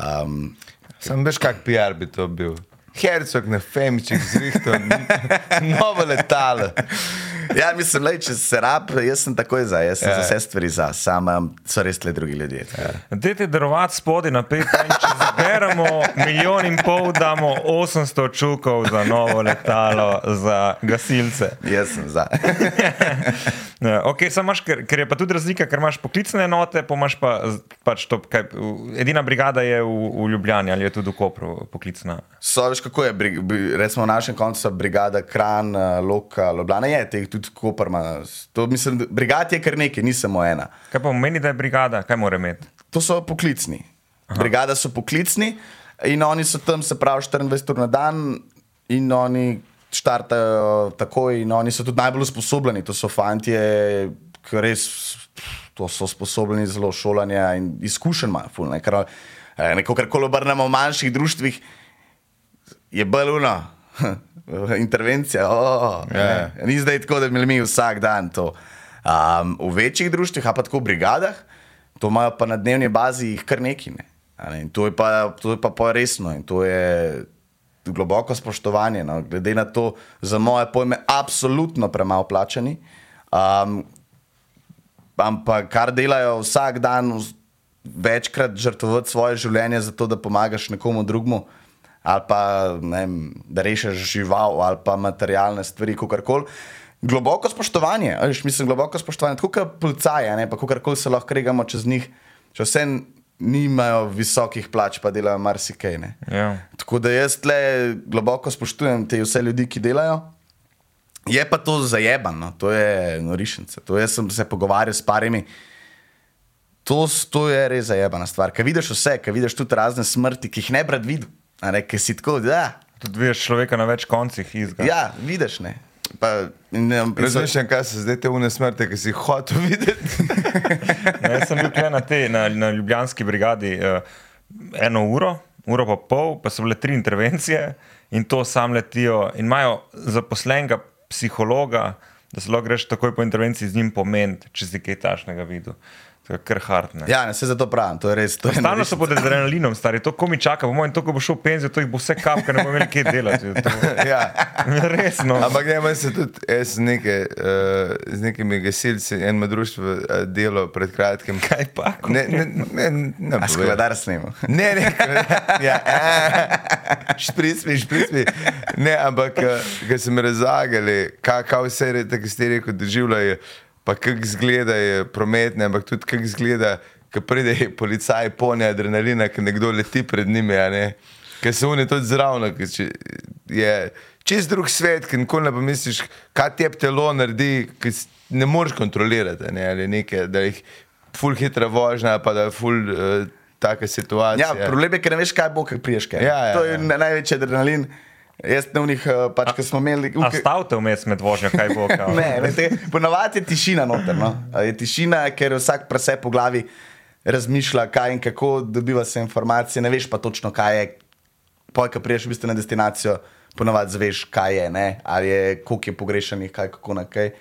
Um, Sam veš, kak PR bi to bil. Hercog na Femičih zrihtal novo letalo. ja, mislim, lej, če se rab, jaz sem takoj za, jaz sem Ja. za vse stvari za, sam um, so res le drugi ljudje. Ja. Dajte darovati spodaj na PayPal, če zberemo milijon in pol, damo 800 čukov za novo letalo za gasilce. Jaz sem za. Okay, imaš, ker, ker je pa tudi razlika, ker imaš poklicne enote, pa imaš pa, pač to, kaj, edina brigada je v, v Ljubljani ali je tudi v Kopru poklicna. So, veš, kako je, bri- bri- recimo v našem koncu so brigada Kran, eh, Loka, Ljubljana je, teh tudi Koperma. To mislim, brigad je kar nekaj, ni samo ena. Kaj pa pomeni, da je brigada, kaj mora imeti? To so poklicni. Aha. Brigada so poklicni in oni so tam, se pravi, 24 ur na dan in oni štartajo takoj in oni so tudi najbolj usposobljeni. To so fanti, ki res to so sposobni zelo šolanja in izkušenj imajo. ful, Ne, Ker, eh, neko, kar koli obrnemo v manjših društvih, je baluno. Intervencija, oh, Ja. yeah. ni zdaj tako, da bi mi vsak dan to. Um, v večjih društvih, a pa tako v brigadah, to imajo pa na dnevni bazi kar neki. Ne? Ne, To je pa, to je pa, pa resno in to je globoko spoštovanje. No? Glede na to, za moje pojme, absolutno premalo plačani. Um, ampak kar delajo vsak dan, večkrat žrtvovati svoje življenje, zato da pomagaš nekomu drugemu, ali pa ne da rešiš žival, ali pa materialne stvari, kako koli. Globoko spoštovanje, a veš, mislim, globoko spoštovanje, tako kot policaje, pa kako se lahko regamo čez njih, če vse nimajo visokih plač, pa delajo marsikaj. ne. Ja. Tako da jaz tle globoko spoštujem te vse ljudi, ki delajo. Je pa to zajebano, to je norišnica. To jaz sem se pogovarjal s parimi. To, to je res zajebana stvar. Ker vidiš vse, ker vidiš tudi razne smrti, ki jih ne bi rad videl. Ne, ker si tako, da. Tudi vidiš človeka na več koncih izga. Ja, vidiš ne. Pa, in, in so- Razmišljam, kaj so zdaj te une smrti, ki si jih hotel videti. Ne, jaz sem bil tukaj na, te- na, na Ljubljanski brigadi uh, eno uro, uro pa pol, pa so bile tri intervencije in to sam letijo. In imajo zaposlenega psihologa, da se lahko greš takoj po intervenciji z njim pomeniti, če si kaj tašnega videl. To je kar hard. ne. Ja, ne, se zato pravim, to je res. To je Stalno so pod adrenalinom, stari, to ko mi čaka, po mojem, to, ko bo šel v penzijo, to jih bo vse kapka, ne bomo imeli kaj delati. To, ja. resno. Ampak ne, meni se tudi, jaz neke, uh, z nekimi gasilci, eno društvo uh, delo pred kratkim. Kaj pa? Ne, ne, ne, ne, A skladar snemo. Ne, ne, ja, špric mi, špric mi. Ne, ampak, ki so mi razlagali, kaj, kaj vse je, tako ste rekli, doživljajo, pa kako izgledajo prometne, ampak tudi kako izgleda, ko pride policaj, polni adrenalina, ki nekdo leti pred njimi. Ker so oni tudi zraven, je čist drug svet, ki nikoli ne pomisliš, kaj te telo naredi, ki ne moreš kontrolirati, ne, ali nekaj, da jih ful hitra vožnja, pa da je ful uh, taka situacija. Ja, problem je, ker ne veš, kaj bo, kaj priješ. Kaj. Ja, ja, to je ja. največji adrenalin. Jaz na unih, eh, pač, ki smo imeli. A stavite vmes med vožnjo, kaj bo? Kao? Ne, veste, ponavadi je tišina noter. No? Je tišina, ker vsak presep po glavi razmišlja, kaj in kako dobiva se informacije, ne veš pa točno, kaj je. Pojka priješ v bistvu na destinacijo, ponavadi zveš, kaj je, ne? ali je, koliko je pogrešanih, kaj, kako na kaj.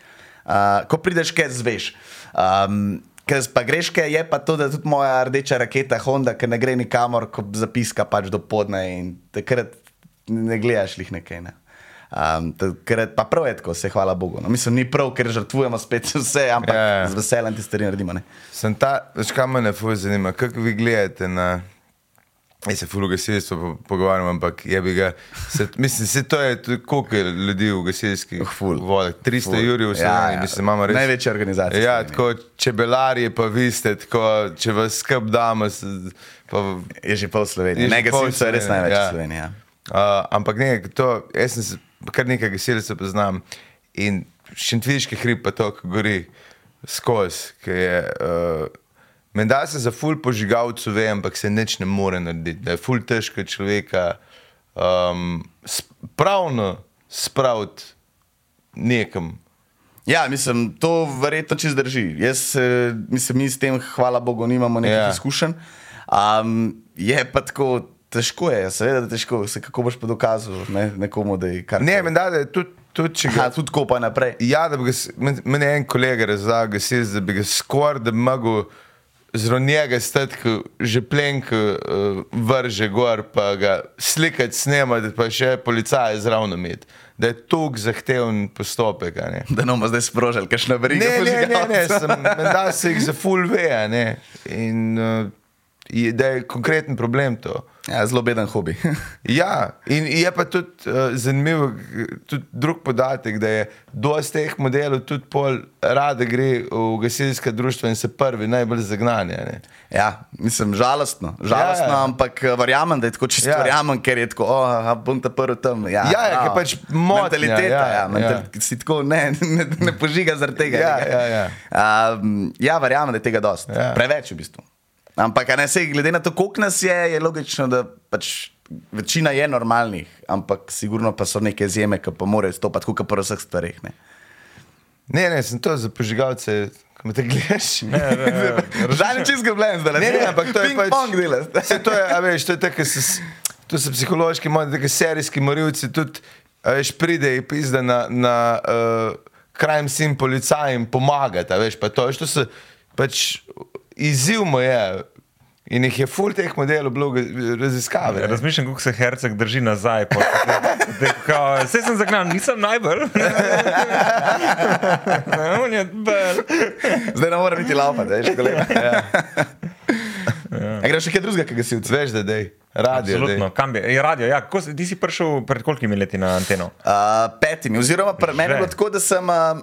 Uh, ko prideš, kaj zveš. Um, Ker pa greš, kaj je pa to, da tudi moja rdeča raketa Honda, ki ne gre nikamor, ko zapiska pač do podne in takrat ne gledaš jih nekaj. Ne? Um, takrat pa prav je tako, se hvala Bogu. No, mislim, ni prav, ker žrtvujemo spet vse, ampak Ja, ja. z veseljem te stvari naredimo. Ne? Sem ta, veš, kaj me fuj zanima, kako vi gledate na. Jaz se fulu gasilstvo po- pogovarjam, ampak je bi ga. Se, mislim, se to je, tudi koliko ljudi v gasilskih Ful. vodah. 300 Ful. jurjev v Sloveniji, ja, ja. mislim, imamo res. Največja organizacija Ja, tako čebelarji, pa vi ste, tako, če vas skrb damo, pa Je že pol Slovenije. Ne, gasilcev je res največ ja. Slovenije. Ja. Uh, ampak ne, to, jaz sem se, kar nekaj gasilcev poznam in šentviški hrib pa to, ki gori skozi, ki je. Uh, Menda se za ful požigalcu ve, ampak se nič ne more narediti, da je ful težko človeka um, pravno spraviti nekam. Ja, mislim, to verjetno čez drži. Jaz, eh, mislim, mi s tem, hvala Bogu, nimamo nekih Ja. izkušenj. Um, je pa tako, težko je, seveda da težko, se kako boš pa dokazal ne, nekomu, da je kar. Ne, menda da je tudi, tudi če ga. Tudi ko pa naprej. Ja, da bi ga, meni en kolega razlagal, gasilec, da bi ga skoraj da mogel zraven njega stati, ko že plenko uh, vrže gor, pa ga slikati, snemati, pa še policaje zraven imeti. Da je to zahteven postopek. ne. Da ne bomo zdaj sprožili, kaj še na verigo. Ne, ne, ne, ne, sem, da se jih za full ve, ne. In uh, je, da je konkreten problem to. Ja, zelo beden hobi. Ja, in je pa tudi uh, zanimiv tudi drug podatek, da je dosti teh modelov tudi pol rade gre v gasilska društva in se prvi najbolj zagnanje. Ne? ja, mislim, žalostno, žalostno Ja, ja. ampak eh, verjamem, da je tako čisto Ja. ja. verjamem, ker je tako, oh, bom ta prvi tam. Ja, Ja, ja, ker pač motnja, Mentaliteta, ja, ja, mental, ja. si tako ne, ne, ne požiga zaradi tega. Ja, ne. ja, ja. Um, ja, verjamem, da je tega dosti. Ja. Preveč v bistvu. Ampak, ne se, glede na to, koliko nas je, je logično, da pač večina je normalnih, ampak sigurno pa so neke izjeme, ki pa morajo stopiti, kot pa pri vseh stvareh. Ne. ne, ne, sem to za požigalce, ko me te gledaš. Ne, Žal je čist zgobljen zdaj. ne, ne, ampak to je pač. Ping-pong delaš. To je, a veš, to je tako, to so psihološki, tako serijski morilci tudi, a veš, pride in pizda na, na uh, crime scene policajem pomagati, a veš, pa to, veš, to se pač izziv mu je. In jih je full teh modelov bilo ga- raziskave. ne. Razmišljam, kako se Herceg drži nazaj. Vse sem zagnal, nisem najbolj. Je. Zdaj ne morem niti laupati, veš, kolega. Ja. A greš še kaj drugega, kaj gasilci? Veš, da dej, radio. Absolutno, Dej. kam bi? Je radio, ja. Kako, si- ti si prišel pred kolikimi leti na anteno? Uh, petimi, oziroma pri meni je bilo tako, da sem uh,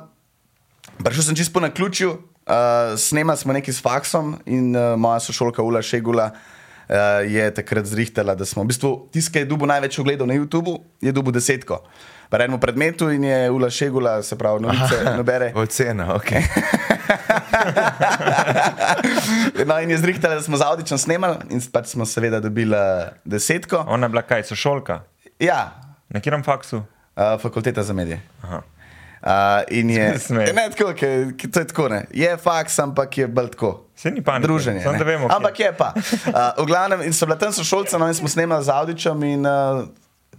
prišel sem čisto po naključju, uh, snemali smo nekaj s faksom in uh, moja sošolka Ula Šegula uh, je takrat zrihtala, da smo v bistvu tisti, ki je dubo največ ogledal na YouTubu, je dubo desetko. Pri enem predmetu in je Ula Šegula, se pravi, novice, nobere. Ocena, ok. No, in je zrihtala, da smo z Audičem snemali in pač smo seveda dobili desetko. Ona je bila kaj, sošolka? Ja, Na katerem faksu? uh, fakulteta za medije. Aha. Uh, in je, ne, tako, ke, ke, to je tako, ne. Je faks, ampak je bolj tako. Saj ni panike, Druženje. samo ne. vemo, ampak je pa. Uh, v glavnem, in so bila tam sošolca, no in smo snemali z Audičem in uh,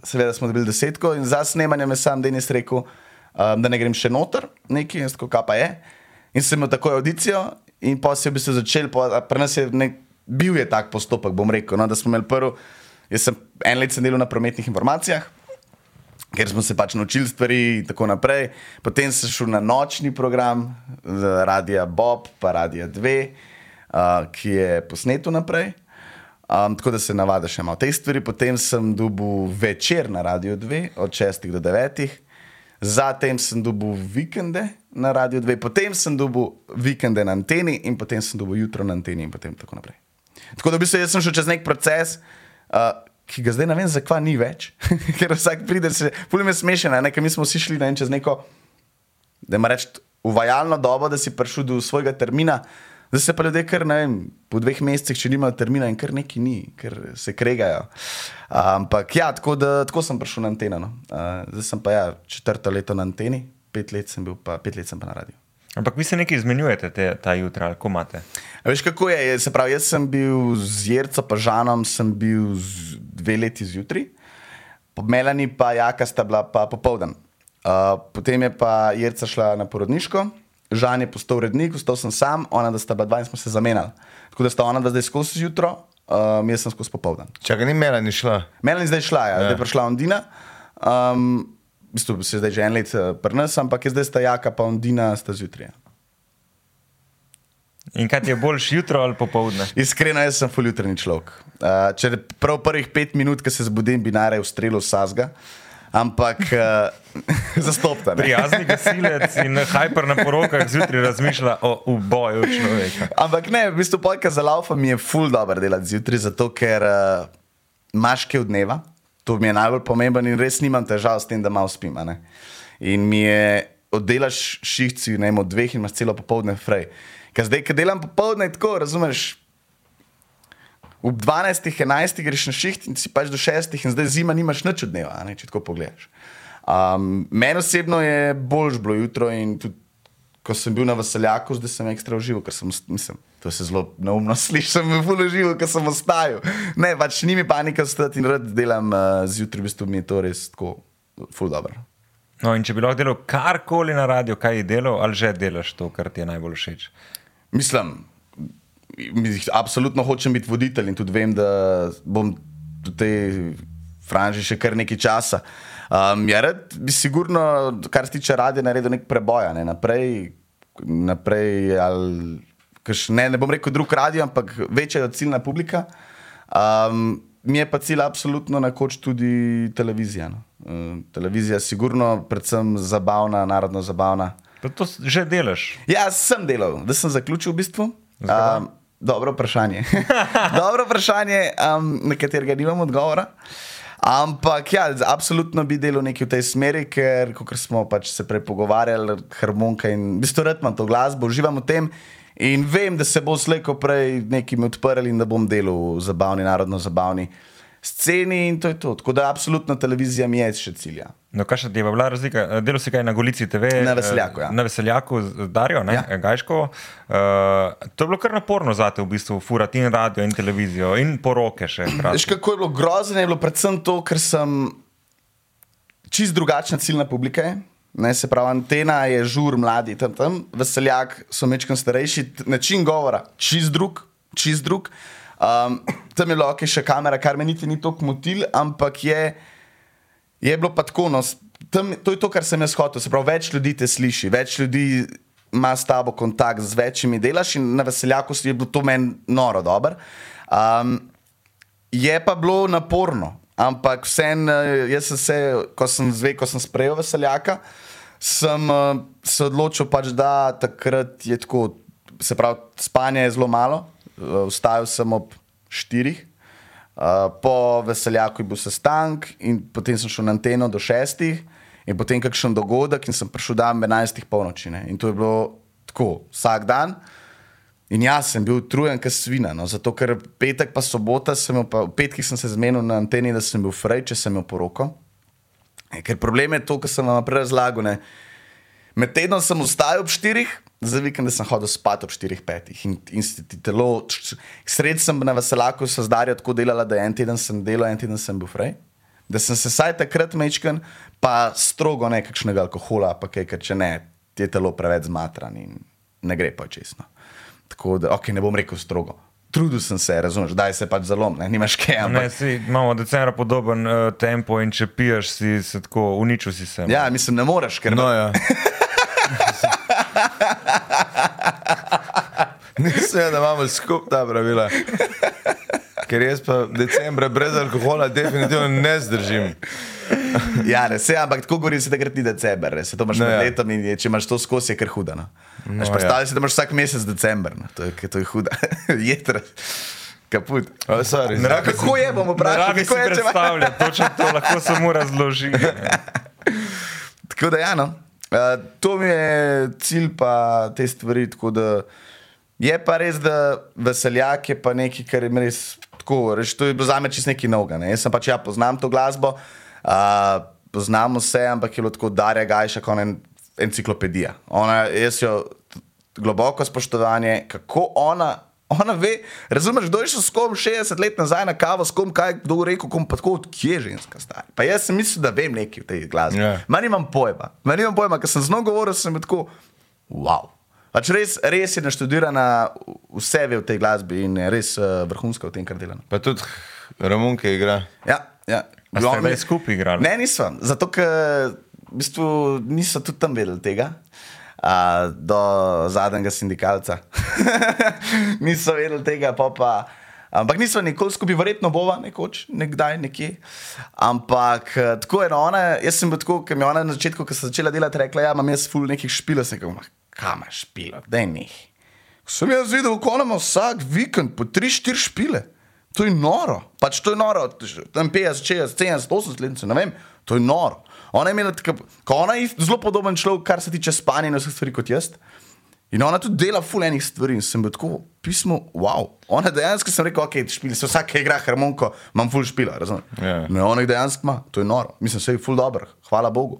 seveda smo dobili desetko in za snemanje me sam Denis rekel, um, da ne grem še noter, neki, in tako, kaj pa je. In sem imel takoj audicijo in pa se je v bistvu začel, po- a pri nas je nek, bil je tak postopek, bom rekel, no, da smo imeli prvo, jaz sem en let sem delal na prometnih informacijah, ker smo se pač naučili stvari in tako naprej. Potem sem šel na nočni program, Radia Bob, pa Radia 2, uh, ki je posneto naprej. Um, tako da se navadiš še malo te stvari. Potem sem dobil večer na Radio 2 od 6 do 9. Zatem sem dobil vikende na Radio 2, potem sem dobil vikende na anteni in potem sem dobil jutro na anteni in potem tako naprej. Tako da v bistvu jaz sem šel čez nek proces, uh, ki ga zdaj ne vem, zakaj ni več, ker vsak pride, se, pulim je smešen, ne, ker mi smo vsi šli ne, čez neko, da ima reči, uvajalno dobo, da si prišel do svojega termina. Zdaj se pa ljudje, kar ne vem, po dveh mesecih, če nimajo termina, in kar neki ni, ker se kregajo. Ampak ja, tako, da, tako sem prišel na anteno. No. Zdaj sem pa ja, četrto leto na anteni, pet let sem bil pa, pet let sem pa na radiju. Ampak vi se nekaj izmenjujete te, ta jutra, ali ko imate? A Veš, kako je? Se pravi, jaz sem bil z Jerco, pa Žanom, sem bil z dve leti zjutraj, Melani pa Jaka sta bila pa popoldan. Uh, potem je pa Jerca šla na porodniško, Žan je postal urednik, ostal sem sam, ona da sta bila dva in smo se zamenjali. Tako da sta ona dva zdaj skozi zjutro, um, jaz sem skozi popoldan. Čakaj, ni mela ni šla. Melani zdaj šla, ja. zdaj je prišla Ondina. Um, v bistvu se zdaj že en let uh, pri nas, ampak je zdaj sta Jaka pa Ondina sta zjutraj. ja. In kaj ti je boljš jutro ali popoldne? Iskreno, jaz sem fuljutrni človek. Uh, če prav prvih pet minut, ki se zbudim, bi najraje ustrelil sazga, ampak uh, zastopta. ne. Prijazni gasilec in hajper na porokah zjutraj razmišlja o uboju človeka. Ampak ne, v bistvu pojka za laufa mi je ful dobro delati zjutraj, zato ker uh, imaš kaj od dneva, to mi je najbolj pomembno in res nimam težav s tem, da malo spim. In mi je oddelaš šihci, ne vem, od dveh in imaš celo popoldne frej. Ker zdaj, ki delam popoldne, tako, razumeš, ob 12, 11 greš na šiht in si pač do 6 in zdaj zima nimaš nič od dneva, ne, če tako pogledaš. Um, Meni osebno je boljš bilo jutro in tudi ko sem bil na veseljaku, zdaj sem ekstra užival, ker sem, mislim, to se zelo neumno sliši, sem bil ful užival, ker sem ostajal. Ne, pač ni mi panika stati in rad delam uh, zjutraj, v bistvu mi je to res tako, ful dobro. No, in če bi lahko delal karkoli na radiju, kaj je delal, ali že delaš to, kar ti je najbolj všeč? Mislim, mi- absolutno hočem biti voditelj in tudi vem, da bom v tej franži še kar nekaj časa. Um, ja, rad bi sigurno, kar se tiče radia, naredil nek preboj, ne naprej, naprej ali kaš, ne, ne bom rekel drug radio, ampak večja ciljna publika. Um, mi je pa cilj absolutno nekoč tudi televizija. No. Um, televizija je sigurno, predvsem zabavna, narodno zabavna. Pa to že delaš. Ja, sem delal, da sem zaključil v bistvu. Um, dobro vprašanje. dobro vprašanje, um, na katerega nimam odgovora. Ampak ja, absolutno bi delal nekaj v tej smeri, ker kot smo pač se prej pogovarjali, harmonika in v bistvu rad imam to glasbo, uživam v tem. In vem, da se bo slejko prej nekaj odprl in da bom delal zabavni, narodno zabavni sceni in to je to. Tako da absolutno televizija mi je še cilja. No, kaj še je bila razlika? Delal si kaj na Golici TV? Na Veseljaku, ja. Na Veseljaku z Darijo, ne, Ja. ja. Gajško. Uh, to je bilo kar naporno za te v bistvu, furati in radio in televizijo in poroke še. Veš, kako je bilo grozno, je bilo predvsem to, ker sem čist drugačna ciljna publika. Je. Ne, se pravi, antena je žur, mladi tam, tam, veseljak so mečkam starejši, način govora, čist drug, čist drug. Um, tam je bilo ok, še kamera, kar me niti ni tako motil, ampak je, je bilo tako. No, tam, to je to, kar sem jaz hotel. Se pravi, več ljudi te sliši, več ljudi ima s tabo kontakt, z večjimi delaš in na veseljaku si je bilo to meni noro dobro. Um, Je pa bilo naporno, ampak vseeno, jaz sem se, ko sem, zve, ko sem sprejel veseljaka, sem eh, se odločil, pač, da takrat je tako, se pravi, spanje je zelo malo, vstajal sem ob štirih, eh, po veseljaku je bil sestank in potem sem šel na anteno do šestih in potem kakšen dogodek in sem prišel dan ob enajstih polnoči. Ne. In to je bilo tako, vsak dan. In jaz sem bil utrujen, kot svina. No, zato, ker petek pa sobota, sem pa, v petkih sem se zmenil na anteni, da sem bil frej, če sem imel poroko. E, Ker problem je to, kar sem vam prej razlagal. Med tednom sem vstajal ob 4, za vikend sem hodil spat ob 4, 5. In, in si ti telo, sred sem na veselaku se zdaril tako delala, da en teden sem delal, en teden sem bil fraj. Da sem se saj takrat mečken, pa strogo nekakšnega alkohola, pa kaj, ker če ne, ti je telo preveč zmatran in ne gre pa čestno. Tako da, ok, ne bom rekel strogo. Trudil sem se, razumeš, da se pač zalom, ne, nimaš kaj. Ne, Ampak, si, imamo decembra podoben uh, tempo in če piješ, si se tako uničil si se. ja, mislim, ne moreš, ker No, ja. Mislim, da imamo skupaj ta pravila. Ker jaz pa decembra brez alkohola definitivno ne zdržim. Ja, ne, se, ampak tako govori se takrat ni december, ne, se to imaš No, med ja. letom in je, če imaš to skozi, je kar huda. No. No, ja. Predstavljaj si, da imaš vsak mesec december, no. to, je, to je huda. Jetra, kaput. O, sorry, rabi Kako je, bomo vprašali, kako je, če ima- predstavljati, točno to lahko samo razloži. Tako da, ja, no. Uh, to mi je cilj, pa te stvari. Da, je pa res, da veseljak je pa nekaj, kar je res tako. Reč, to je bilo za me čist nekaj novega. Ne. Jaz sem pač ja poznam to glasbo, uh, poznam vse, ampak je bilo tako Darja Gajša, kot en, enciklopedija. Ona, jaz jo globoko spoštovanje, kako ona. Ona ve, razumeš, kdo je šel s kom 60 let nazaj na kavo, s kom kaj je kdo rekel, kom pa tako, kje je ženska stara. Pa jaz sem mislil, da vem nekaj v tej glasbi. Ja. Ma nimam pojma, ma nimam pojma, ker sem z njo govoril, sem tako, wow. Pač res, res je naštudirana, vse ve v tej glasbi in je res uh, vrhunska v tem, kar dela. Pa tudi Romunke igra. Ja, ja. Ste je- skupaj igrali? Ne, nisem. Zato, ker v bistvu niso tudi tam vedeli tega. Uh, do zadnjega sindikalca. niso vedeli tega, pa pa. Ampak nismo nikoli skupaj, verjetno bova nekoč, nekdaj, nekje. Ampak eh, tako je, no, ona, jaz sem bil tako, ker mi je ona na začetku, ko sem začela delati, rekla, ja, imam jaz ful nekih špilov, sem rekel, kam imaš špilo, daj njih. Sem jaz videl, kako ona ima vsak vikend po 3-4 špile. To je noro. Pač to je noro. Tam 50, 60, 70, 80 let, ne vem. To je noro. Ona je imela tako, ko ona je zelo podoben človek, kar se tiče spanja in vseh stvari kot jaz. In ona tudi dela ful enih stvari. In sem bil tako pismo, wow. Ona dejansko sem rekel, ok, špili se vsak, ki igra harmoniko, imam ful špila, razumem. Ja. Ne, ona jih dejansko ima, to je noro. Mislim, se je ful dobro, hvala Bogu.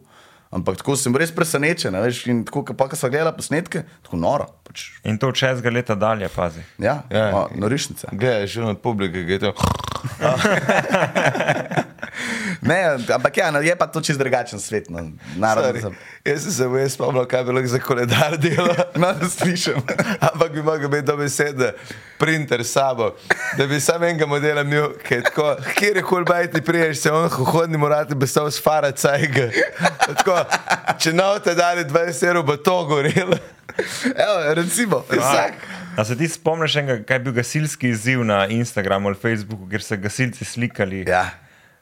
Ampak tako sem bil res presenečen, veš, in tako, ko pa ko sem gledal posnetke, tako noro. Pač, In to od šestega leta dalje, pazi. ja, Ja. norišnica. Gledaš že od publike, je to. Ne, ampak ja, no, je pa to čist drugačen svet. No. Sem, Jaz sem se vmes spomnil, kaj bi lahko za koledar delal. no, da slišim. Ampak bi mogel imeti dobe sedne, printer s sabo, da bi sam enega modela imel, ki je tako, kjer je kul bajti priješ, se on hodni morate bi stal sfara cajga. Tako, če nav te dali 20 evrov, bo to gorelo. Evo, recimo, vsak. A se ti spomniš, enega, kaj je bil gasilski izziv na Instagramu ali Facebooku, kjer so gasilci slikali? Ja.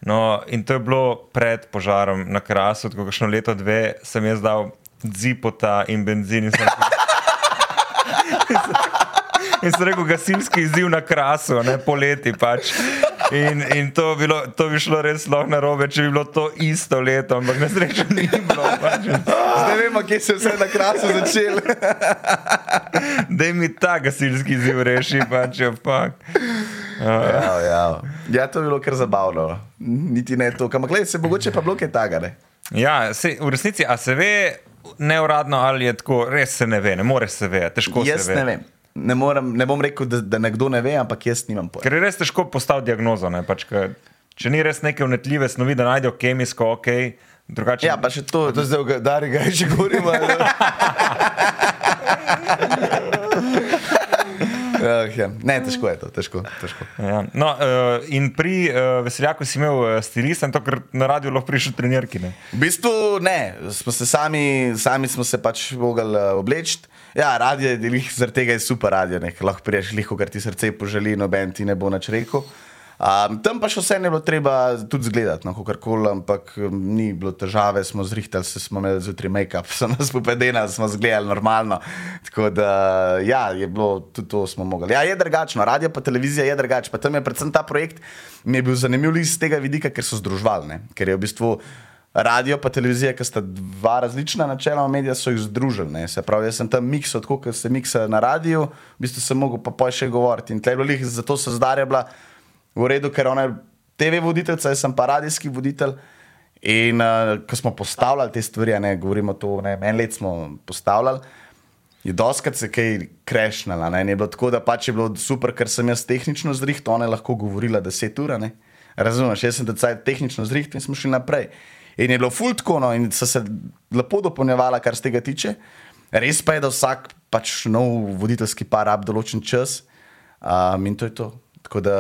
No, in to je bilo pred požarom na krasu, tako kakšno leto, dve, sem jaz dal zipota in benzin. In sem, in sem rekel, gasilski izziv na krasu, ne poleti pač. In, in to, bilo, to bi šlo res lahko na robe, če bi bilo to isto leto, ampak na srečo ni bilo. Pač. Zdaj vemo, kje se je vse na krasu začelo. Da mi ta gasilski izziv reši, pač je fakt. Ja, ja. ja, to je bilo kar zabavno. Niti ne to, ampak gledaj, se mogoče pa bilo kaj taga. Ne? Ja, se, v resnici, a se ve neuradno ali je tako, res se ne ve, ne more se ve, težko Jaz se ve. ne vem. Ne, morem, ne bom rekel, da, da nekdo ne ve, ampak jaz nimam pojma. Ker je res težko postaviti diagnozo. Ne, pač, ke, če ni res neke vnetljive snovi, da najdejo kemijsko, ok, drugače. Ja, pa še to. To zdaj, v Dari ga že govorimo. Uh, ja. Ne, težko je to, težko. težko. Ja. No, uh, in pri uh, veseljaku si imel stilista, to, ker na radiju lahko prišel trenirki. Ne? V bistvu ne, smo se sami, sami smo se pač mogli obleči. Ja, radio je zaradi tega je super radio, ne, lahko priješ liho, kar ti srce poželi, noben ti ne bo nič rekel. Um, tam pa še vse ne bilo treba tudi zgledati, no, kar-koli, ampak um, ni bilo težave, smo zrihtali, se smo imeli zjutraj make-up, so nas popedena, smo zgledali normalno. Tako da, ja, je bilo tudi to smo mogli. Ja, je drugačno, radio pa televizija je drugače, pa tam je predvsem ta projekt, mi je bil zanimiv iz tega vidika, ker so združvali, ne, ker je v bistvu. Radio pa televizija, ki sta dva različna načela medija, so jih združili. ne. Se pravi, jaz sem tam miksal, tako kot se miksa na radiju, v bistvu sem mogel pa poj še govoriti. In tle je bilo lih, zato se zdarja bila v redu, ker ona je TV voditeljica, jaz sem pa radijski voditelj. In uh, ko smo postavljali te stvari, ne govorimo to, ne, en let smo postavljali, je doskrat se kaj krešnala. Ne, je bilo tako, da pač je bilo super, ker sem jaz tehnično zriht, ona je lahko govorila 10 ur. Razumeš, jaz sem te tehnično zriht in smo šli naprej. In je bilo fultko, no, in so se lepo dopolnjevala, kar se tega tiče. Res pa je, da vsak pač nov voditeljski par rab določen čas um, in to je to. Tako da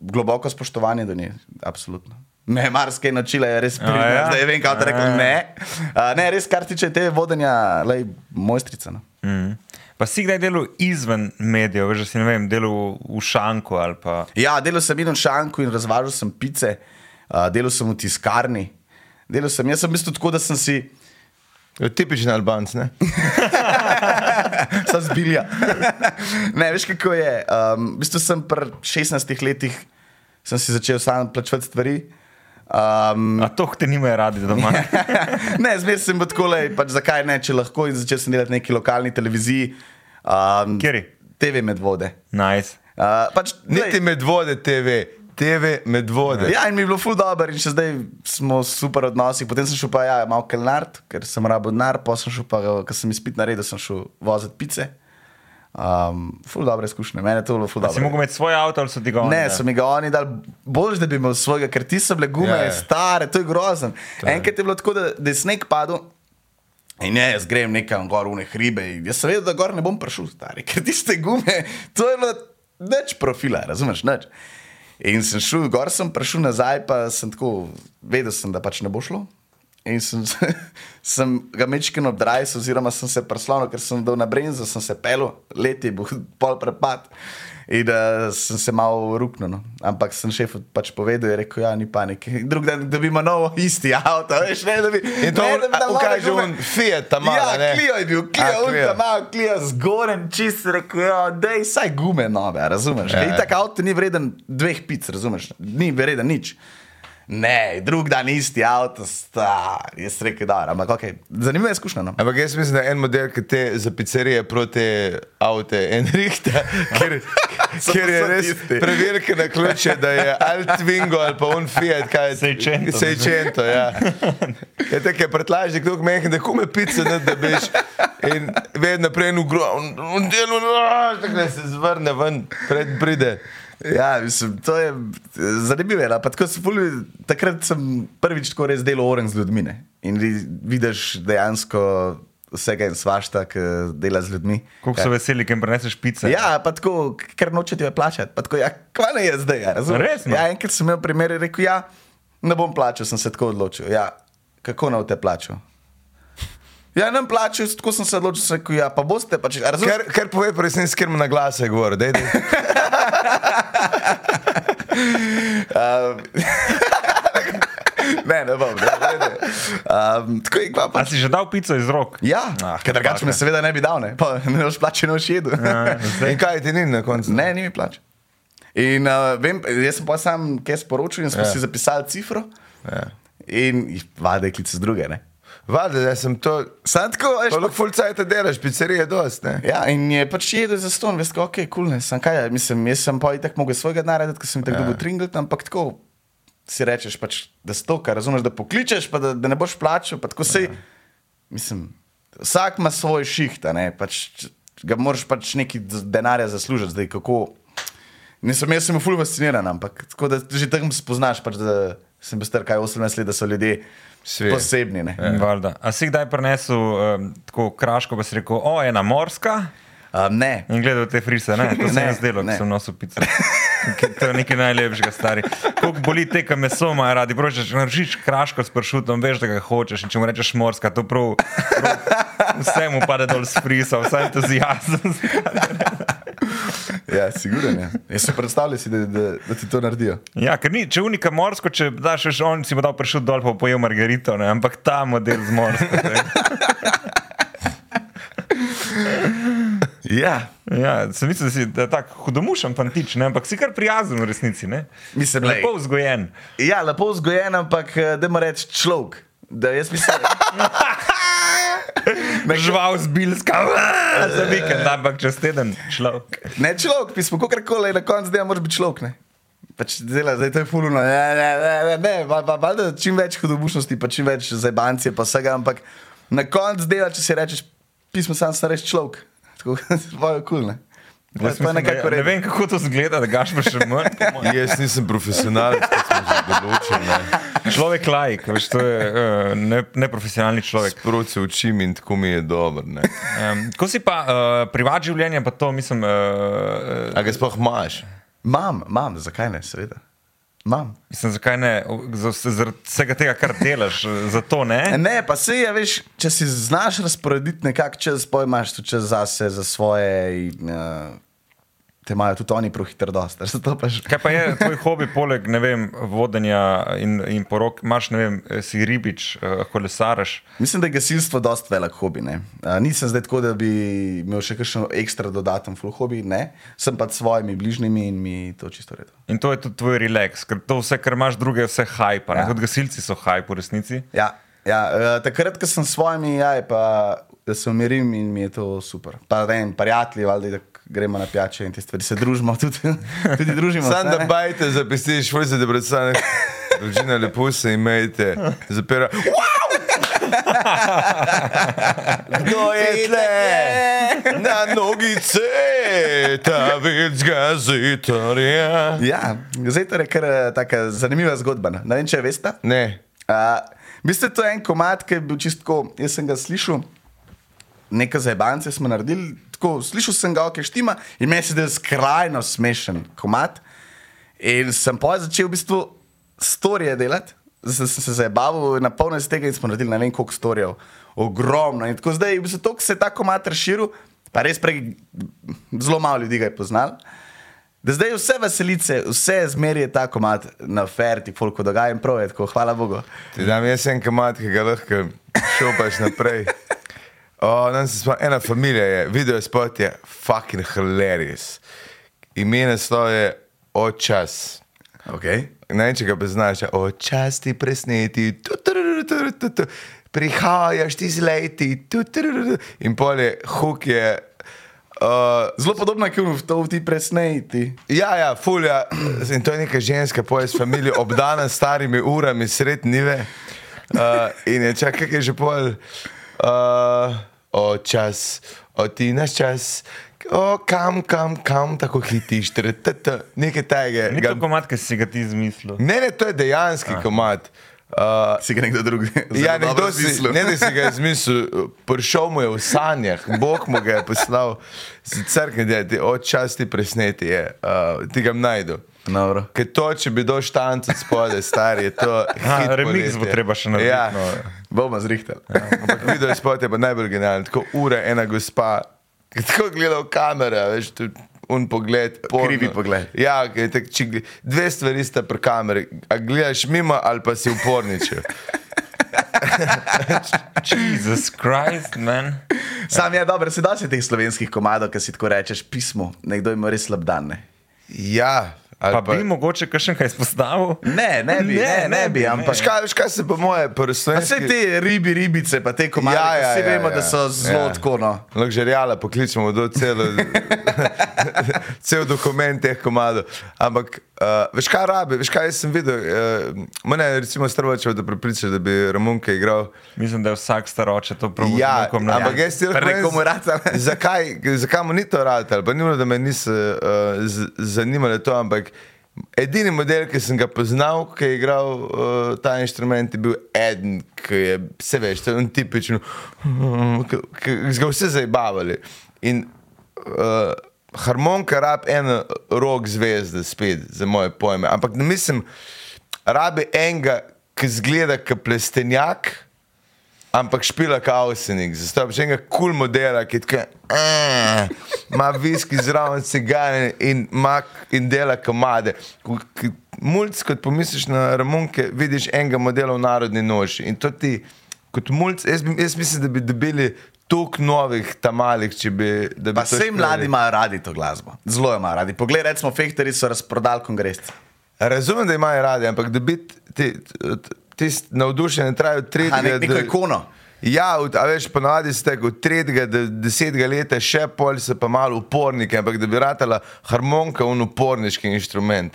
globoko spoštovanje do nje, absolutno. Me je marsikaj naučila, je res pridna, ja? ja? zdaj vem, kaj ti rekel. ja. Ne. Uh, ne, res, kar tiče te vodenja, lej, mojstrica. No. Mm. Pa si kdaj delal izven medijev, da si ne vem, delal v šanku ali pa. Ja, delal sem in v šanku in razvažal sem pice, uh, delal sem v tiskarni. Delal sem, jaz sem v bistvu tako, da sem si. Tipični Albanc, ne? Sam zbilja. ne, veš kako je. Um, v bistvu sem pri 16 letih si začel sam plačevati stvari. Um, A to te nimajo radi doma. ne, zmeraj sem bil tako le, pač zakaj ne, če lahko. In začel sem delati na neki lokalni televiziji. Um, Kateri? TV Medvode. Nice. Uh, pač, Niti medvode TV, TV medvode. Ja, in mi je bilo ful dobro, in še zdaj smo v super odnosih. Potem sem šel pa ja, malo kelnart, ker sem rabo denar, pa sem šel pa, ker sem izpit naredil, sem šel voziti pice. Um, ful dobre izkušnje, meni je to bilo ful A si dobro. mogel imeti svoj avto ali so ti ga oni? Ne, dali? so mi ga oni dali bolj, da bi imel svojega, ker ti so bile gume, Ja, ja, ja. stare, to je grozen. Enkrat je bilo tako, da, da je sneg padel. In ne, jaz grem nekam gor v ne hribe. Jaz sem vedel, da gor ne bom prišel, stari, ker tiste gume, to je bilo več profila, razumeš? Nič. In sem šel, gor sem prišel nazaj, pa sem tako, vedel sem, da pač ne bo šlo. In sem, sem ga mečken obdrajal, oziroma sem se preslonil, ker sem dal na brenzo, sem se pel, leti, bo pol prepad. In da uh, sem se malo ruknil. No. Ampak sem šefu pač povedal, je rekel, ja, ni panike. Drug dan dobimo novo, isti avto, veš, ne, da bi. In to ne, da bi a, dal nove ukaže gume. on Fiat ta mala, Ja, ne? Clio je bil, A, Clio. unta malo, Clio zgoren, čist rekel, ja, dej, saj gume nove, razumeš? Ja, Ja, ja. tak avto ni vreden dveh pic, razumeš? Ni vreden nič. Ne, drug dan isti avto, star, jaz rekel, da, ampak ok, zanimiva izkušnja. No. Ampak jaz mislim, da je en model, ki te za pizzerije proti avte en rihta, ker, ker je res preverka na ključe, da je ali Twingo ali pa on Fiat, kaj je Seicento. Seicento, ja. Je tako, je pretlažnik, tako mehen, da kume pice, ne, da biš. In vedno prej en ugrom, on delo, tako da se zvrne ven, pred pride. Ja, mislim, to je zanimivo. no, tako sem ful- Takrat sem prvič tako res delal oren z ljudmi. Ne? In vi- vidiš dejansko vsega in svašta, ki dela z ljudmi. Koliko so veseli, ker jim preneseš pice? Ja, pa tako, ker nočete jo plačati. Pa tako, ja, kva ne je zdaj, ja, razumeš? Resno? Ja, enkrat sem imel primer in rekel, ja, ne bom plačal, sem se tako odločil. Ja, kako naj te plačal? Ja, ne bom plačal, tako sem se odločil, sem rekel, ja, pa boste pač, a razumeš? Kar, kar pove, pa res nisem skrmo na glase govor. Dej, dej. Um, ne, ne bom, ne, ne, ne. Um, tako je, kva A si že dal pico iz rok? Ja, Ah, ker drugače me seveda ne bi dal, ne, pa ne boš plačal, ne boš jedel. Ja, zdaj- In kaj ti ni na koncu? Ne, ni mi plač. In uh, vem, jaz sem pa sam kaj sporočil in smo Ja. ja. si zapisali cifro. Ja. In vade klice z druge. Ne. Vade, da sem to. Sam tako, veš, Koliko fulcajta delaš, pizzerije dost, ne? Ja, in je pač jedel za ston, veš, ok, kul, cool, ne, sem kaj, mislim, jaz sem pa itak mogel svojega narediti, ker sem tako Ja. dobil tringlet, ampak tako si rečeš, pač, da stoka, razumeš, da pokličeš, pa da, da ne boš plačal, pa tako se, mislim, vsak ima svoj šiht, ne, pač ga moraš pač neki denarja zaslužiti, zdaj kako. Nisem, jaz sem ful fasciniran, ampak tako da že tam spoznaš, pač, da sem bil star kaj 18 let, da so ljudje Svet. posebni. Ne. Valjda. A si kdaj prenesel um, tako kraško, pa si rekel, o, ena morska? Um, ne, In gledal te frise, ne, to se je zdelo, ko sem nosil pico. To je nekaj najlepšega, stari. Koliko boli te, ki meso imajo radi, pročeš, če narediš kraško s pršutom, veš, da ga hočeš. In če mu rečeš morska, to prav, prav vse mu pade dol s frisa, vse entuzijazem. Ja, sigurno. Ja. Jaz si predstavljam, si, da, da, da ti to naredijo. Ja, ker ni, če unika morsko, če daš še on, si bo dal pršut dol, pa pojel margarito, ne, ampak ta model z morsko. Ja, Ja, sem mislil, da si da je tak hudomušen fantič, ne, ampak si kar prijazen v resnici, ne. Mislim, lepo vzgojen. ja lepo vzgojen, ampak da mu reči človek. Da jaz mislim, Žival zbilska, za vikend, ampak čez teden človek. ne človek, pismo, kako koli, na koncu dneva moraš biti človek. Ne? pač dela, zdaj to je fulno. Ne, ne, ne, ne, ne pa, pa, pa, da čim več hudobušnosti, pa čim več zabancije, pa vsega, ampak na koncu dela, če si rečeš, pismo sam starejši človek. Tako je kul, ne. Jaz mislim, da- nekako Ne redo. vem, kako to zgleda, da gaš pa še mojem. Jaz nisem profesionalec, kot smo že določili. ne. Človek lajk, veš, to je uh, ne, neprofesionalni človek. Sproti se učim in tako mi je dobro. ne. Um, ko si pa uh, privat življenje, pa to mislim. Uh, A ga sploh imaš? Mam, mam, zakaj ne, seveda. Mam. Mislim, zakaj ne, za- zaradi vsega tega, kar delaš, zato ne. Ne, pa se je, veš, če si znaš razporediti nekako čez, pojmaš tu čez zase, za svoje, in, uh, te imajo tudi oni prohiter dosta. Zato pa že. Kaj pa je tvoj hobi, poleg vem, vodenja in, in porok, imaš, ne vem, si ribič, eh, kolesaraš. Mislim, da je gasilstvo dost velik hobi. ne. Nisem zdaj tako, da bi imel še kakšen ekstra dodaten full hobi, ne. Sem pa s svojimi bližnjimi in mi to čisto redo. In to je tudi tvoj relax, ker to vse, kar imaš druge, je vse hajpa. Ja. Tudi gasilci so hajp v resnici. Ja, ja uh, takrat, ko sem s svojimi, ja, pa, da se umirim in mi je to super. Pa ne vem, prijatelji, valjda, da gremo na pijače in te stvari, se družimo tudi, tudi družimo. Sam da bajte, zapisiš, svoj se da predstavljaš. Družina lepo se imejte, zapira. Kdo je tle? Na nogice, ta več gazetarja. Ja, zdaj to je kar eh, taka zanimiva zgodba. Ne vem, če veste. Ne, Uh, Mislim, to je en komat, ki je bil čisto, jaz sem ga slišal, nekaj zajbance smo naredili, tako slišal sem ga, ok, štima in meni se je zdel skrajno smešen komat. In sem pa začel v bistvu storije delati, sem se zabaval na polno iz tega in smo naredili ne vem koliko storijev, ogromno. In tako zdaj, v bistvu, to, ko se je ta komat razširil, pa res prej zelo malo ljudi ga je poznal. Da zdaj vse veselice, vse zmeraj je ta komat na ferti, koliko dogaja in prav je tako, hvala Bogu. ti dam jaz en kamat, ki ga lahko šopaš naprej. O, nam se spomnim, ena familija je, video spot je fucking hilarious. Ime naslov je Očas. Okay. Ne če ga poznaš, očas ti presneti, prihajaš ti z leti, in polje huk je. Uh, Zelo podobno je v to, ti presnejti. ja, ja, fulja. In to je neka ženska, poje s familijo, obdana s starimi urami, sred nive. Uh, in je čakaj, kaj je že pol. Uh, o čas, o ti naš čas. O, kam, kam, kam tako hitiš, tr, t, t, nekaj tega. Ni to komat, ki si ga ti izmislil. Ne, ne, to je dejanski komat. Uh, Si ga nekdo drug ja, nekdo si, ne, da si ga izmislil, prišel mu je v sanjah, Bog mu ga je poslal, sicer kaj ti očas ti presneti, je, uh, ti ga najdu. Dobro. Ker to, če bi došel tanco spode, stari, je to. Hit remix bo treba še narediti, Ja, no. Bomo zrihtali. ampak video spot je pa najbolj genialen. Tako ura, ena gospa, ki tako gleda v kamero, veš, tu un pogled. porno. Krivi pogled. Ja, tak, če, dve stvari sta pri kameri. A gledaš mimo ali pa si v porniču. Jezus Christ, man. Sam je dobro, se da se teh slovenskih komadov, ki si tako rečeš pismo, nekdo ima res slab dan. Ne, Ja, Pa pa. bi mogoče kakšen kaj izpostavil? ne, ne bi, ne, ne, ne bi, ampak. Veš kaj, veš kaj se po moje, Pa vse te ribi, ribice, pa te komade, Ja, ja, vsi ja, vemo, ja. da so zelo Ja. tako. No. Luxurijala pokličemo do celo, cel dokument teh komadov. Ampak, uh, veš kaj rabi, veš kaj sem videl. Uh, mene je recimo strvočev, da prepričaš, da bi Romunke igral. Mislim, da je vsak staroče to prav Ja, ampak jaz ti ali? zakaj, zakaj mu ni to rad, ali pa ni bilo, da me niso uh, z- zanimalo to, ampak edini model, ki sem ga poznal, ki je igral uh, ta inštrument, je bil eden, ki je, se veš, to je un tipičen, ki so ga vse zabavali. In uh, harmonika rab eno rok zvezde, spet za moje pojme. Ampak ne mislim, rabi enega, ki zgleda kot plestenjak. Ampak špila kausenik, zato še enega kul cool modela, ki tako, "Eh, ima viski zraven cigare in, ima- in dela kamade. Mulj, kot pomisliš na Romunke, vidiš enega modela v narodni noši. In to ti, kot mulj, jaz, jaz mislim, da bi dobili toliko novih tamalih, če bi. bi Pa vse mladi imajo radi to glasbo. Zelo jo imajo radi. Poglej, recimo, Fehterji so razprodali kongres. Razumem, da imajo radi, ampak da bi ti, ti navdušeni trajajo tri A nek, neko ikono. Ja, v- a veš, ponavadi ste od tretjega do desetega leta še pol so pa malo uporniki, ampak da bi ratala harmonika un uporniški inštrument.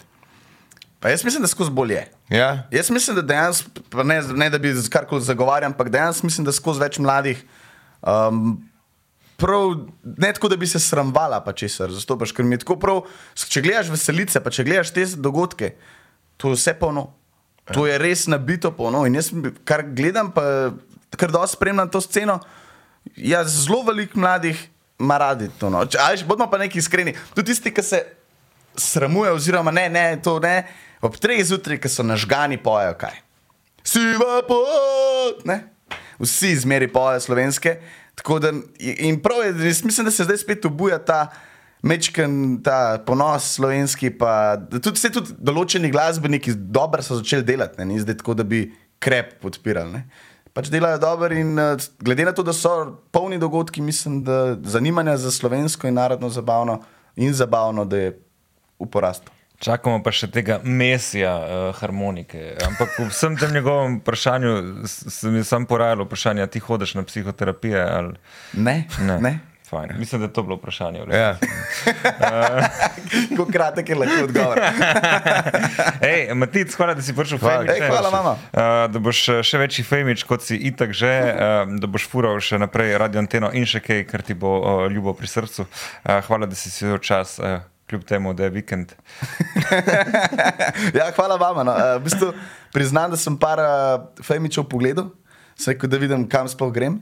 Pa jaz mislim, da skozi bolje. Ja? Jaz mislim, da dejansko, ne, ne da bi karkoli zagovarjal, ampak dejansko mislim, da skozi več mladih. Um, Prav, ne tako, da bi se sramvala, pa česar zastopaš, ker mi je tako prav. Če gledaš veselice, pa če gledaš te dogodke, to je vse polno. To je res nabito polno. In jaz, kar gledam, pa kar dosti spremljam to sceno, ja, zelo veliko mladih ima radi to. No. Če- a veš, Bodimo pa neki iskreni. Tudi tisti, ki se sramujejo, oziroma ne, ne, to ne, ob treh zjutraj, ki so nažgani, pojejo kaj. Siva pot, ne. Vsi zmeri pojejo slovenske. Tako Da, in prav je, mislim, da se zdaj spet obuja ta mečken, ta ponos slovenski. Pa, tudi, se tudi določeni glasbeniki dobro so začeli delati, ne, ni zdaj tako, da bi krep podpirali. Ne. Pač delajo dobro, in uh, glede na to, da so polni dogodki, mislim, da zanimanja za slovensko in narodno zabavno in zabavno, da je v porastu. Čakamo pa še tega mesija uh, harmonike. Ampak v vsem tem njegovem vprašanju se mi je sam porajalo vprašanje, ti hodiš na psihoterapije ali Ne, ne. ne. Fajn. Mislim, da je to bilo vprašanje. Ja. Kako kratek je lahko odgovor. Ej, Matic, hvala, da si prišel Hvala. Femič. Ej, hvala, mama. Uh, da boš eh, še večji Femič, kot si itak že, uh, da boš fural še naprej radio anteno in še kaj, kar ti bo uh, ljubo pri srcu. Uh, hvala, da si si vzel čas, uh, kljub temu, da je vikend. ja, hvala vam. No. Uh, v bistvu, priznam, da sem par uh, fejmičev pogledal, vse ko da vidim, kam sploh grem.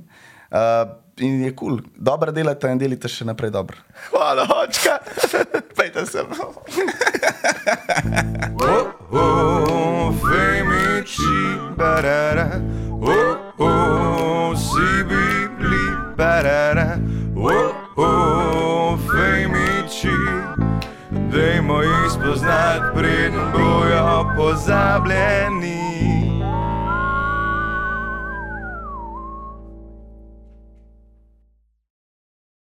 Uh, in je kul, cool. dobro delate in delite še naprej dobro. Hvala, očka, pejte se. Oh, femiči, barara, oh, oh, si bili, barara, oh, oh, femiči, dajmo jih spoznati, preden bojo pozabljeni.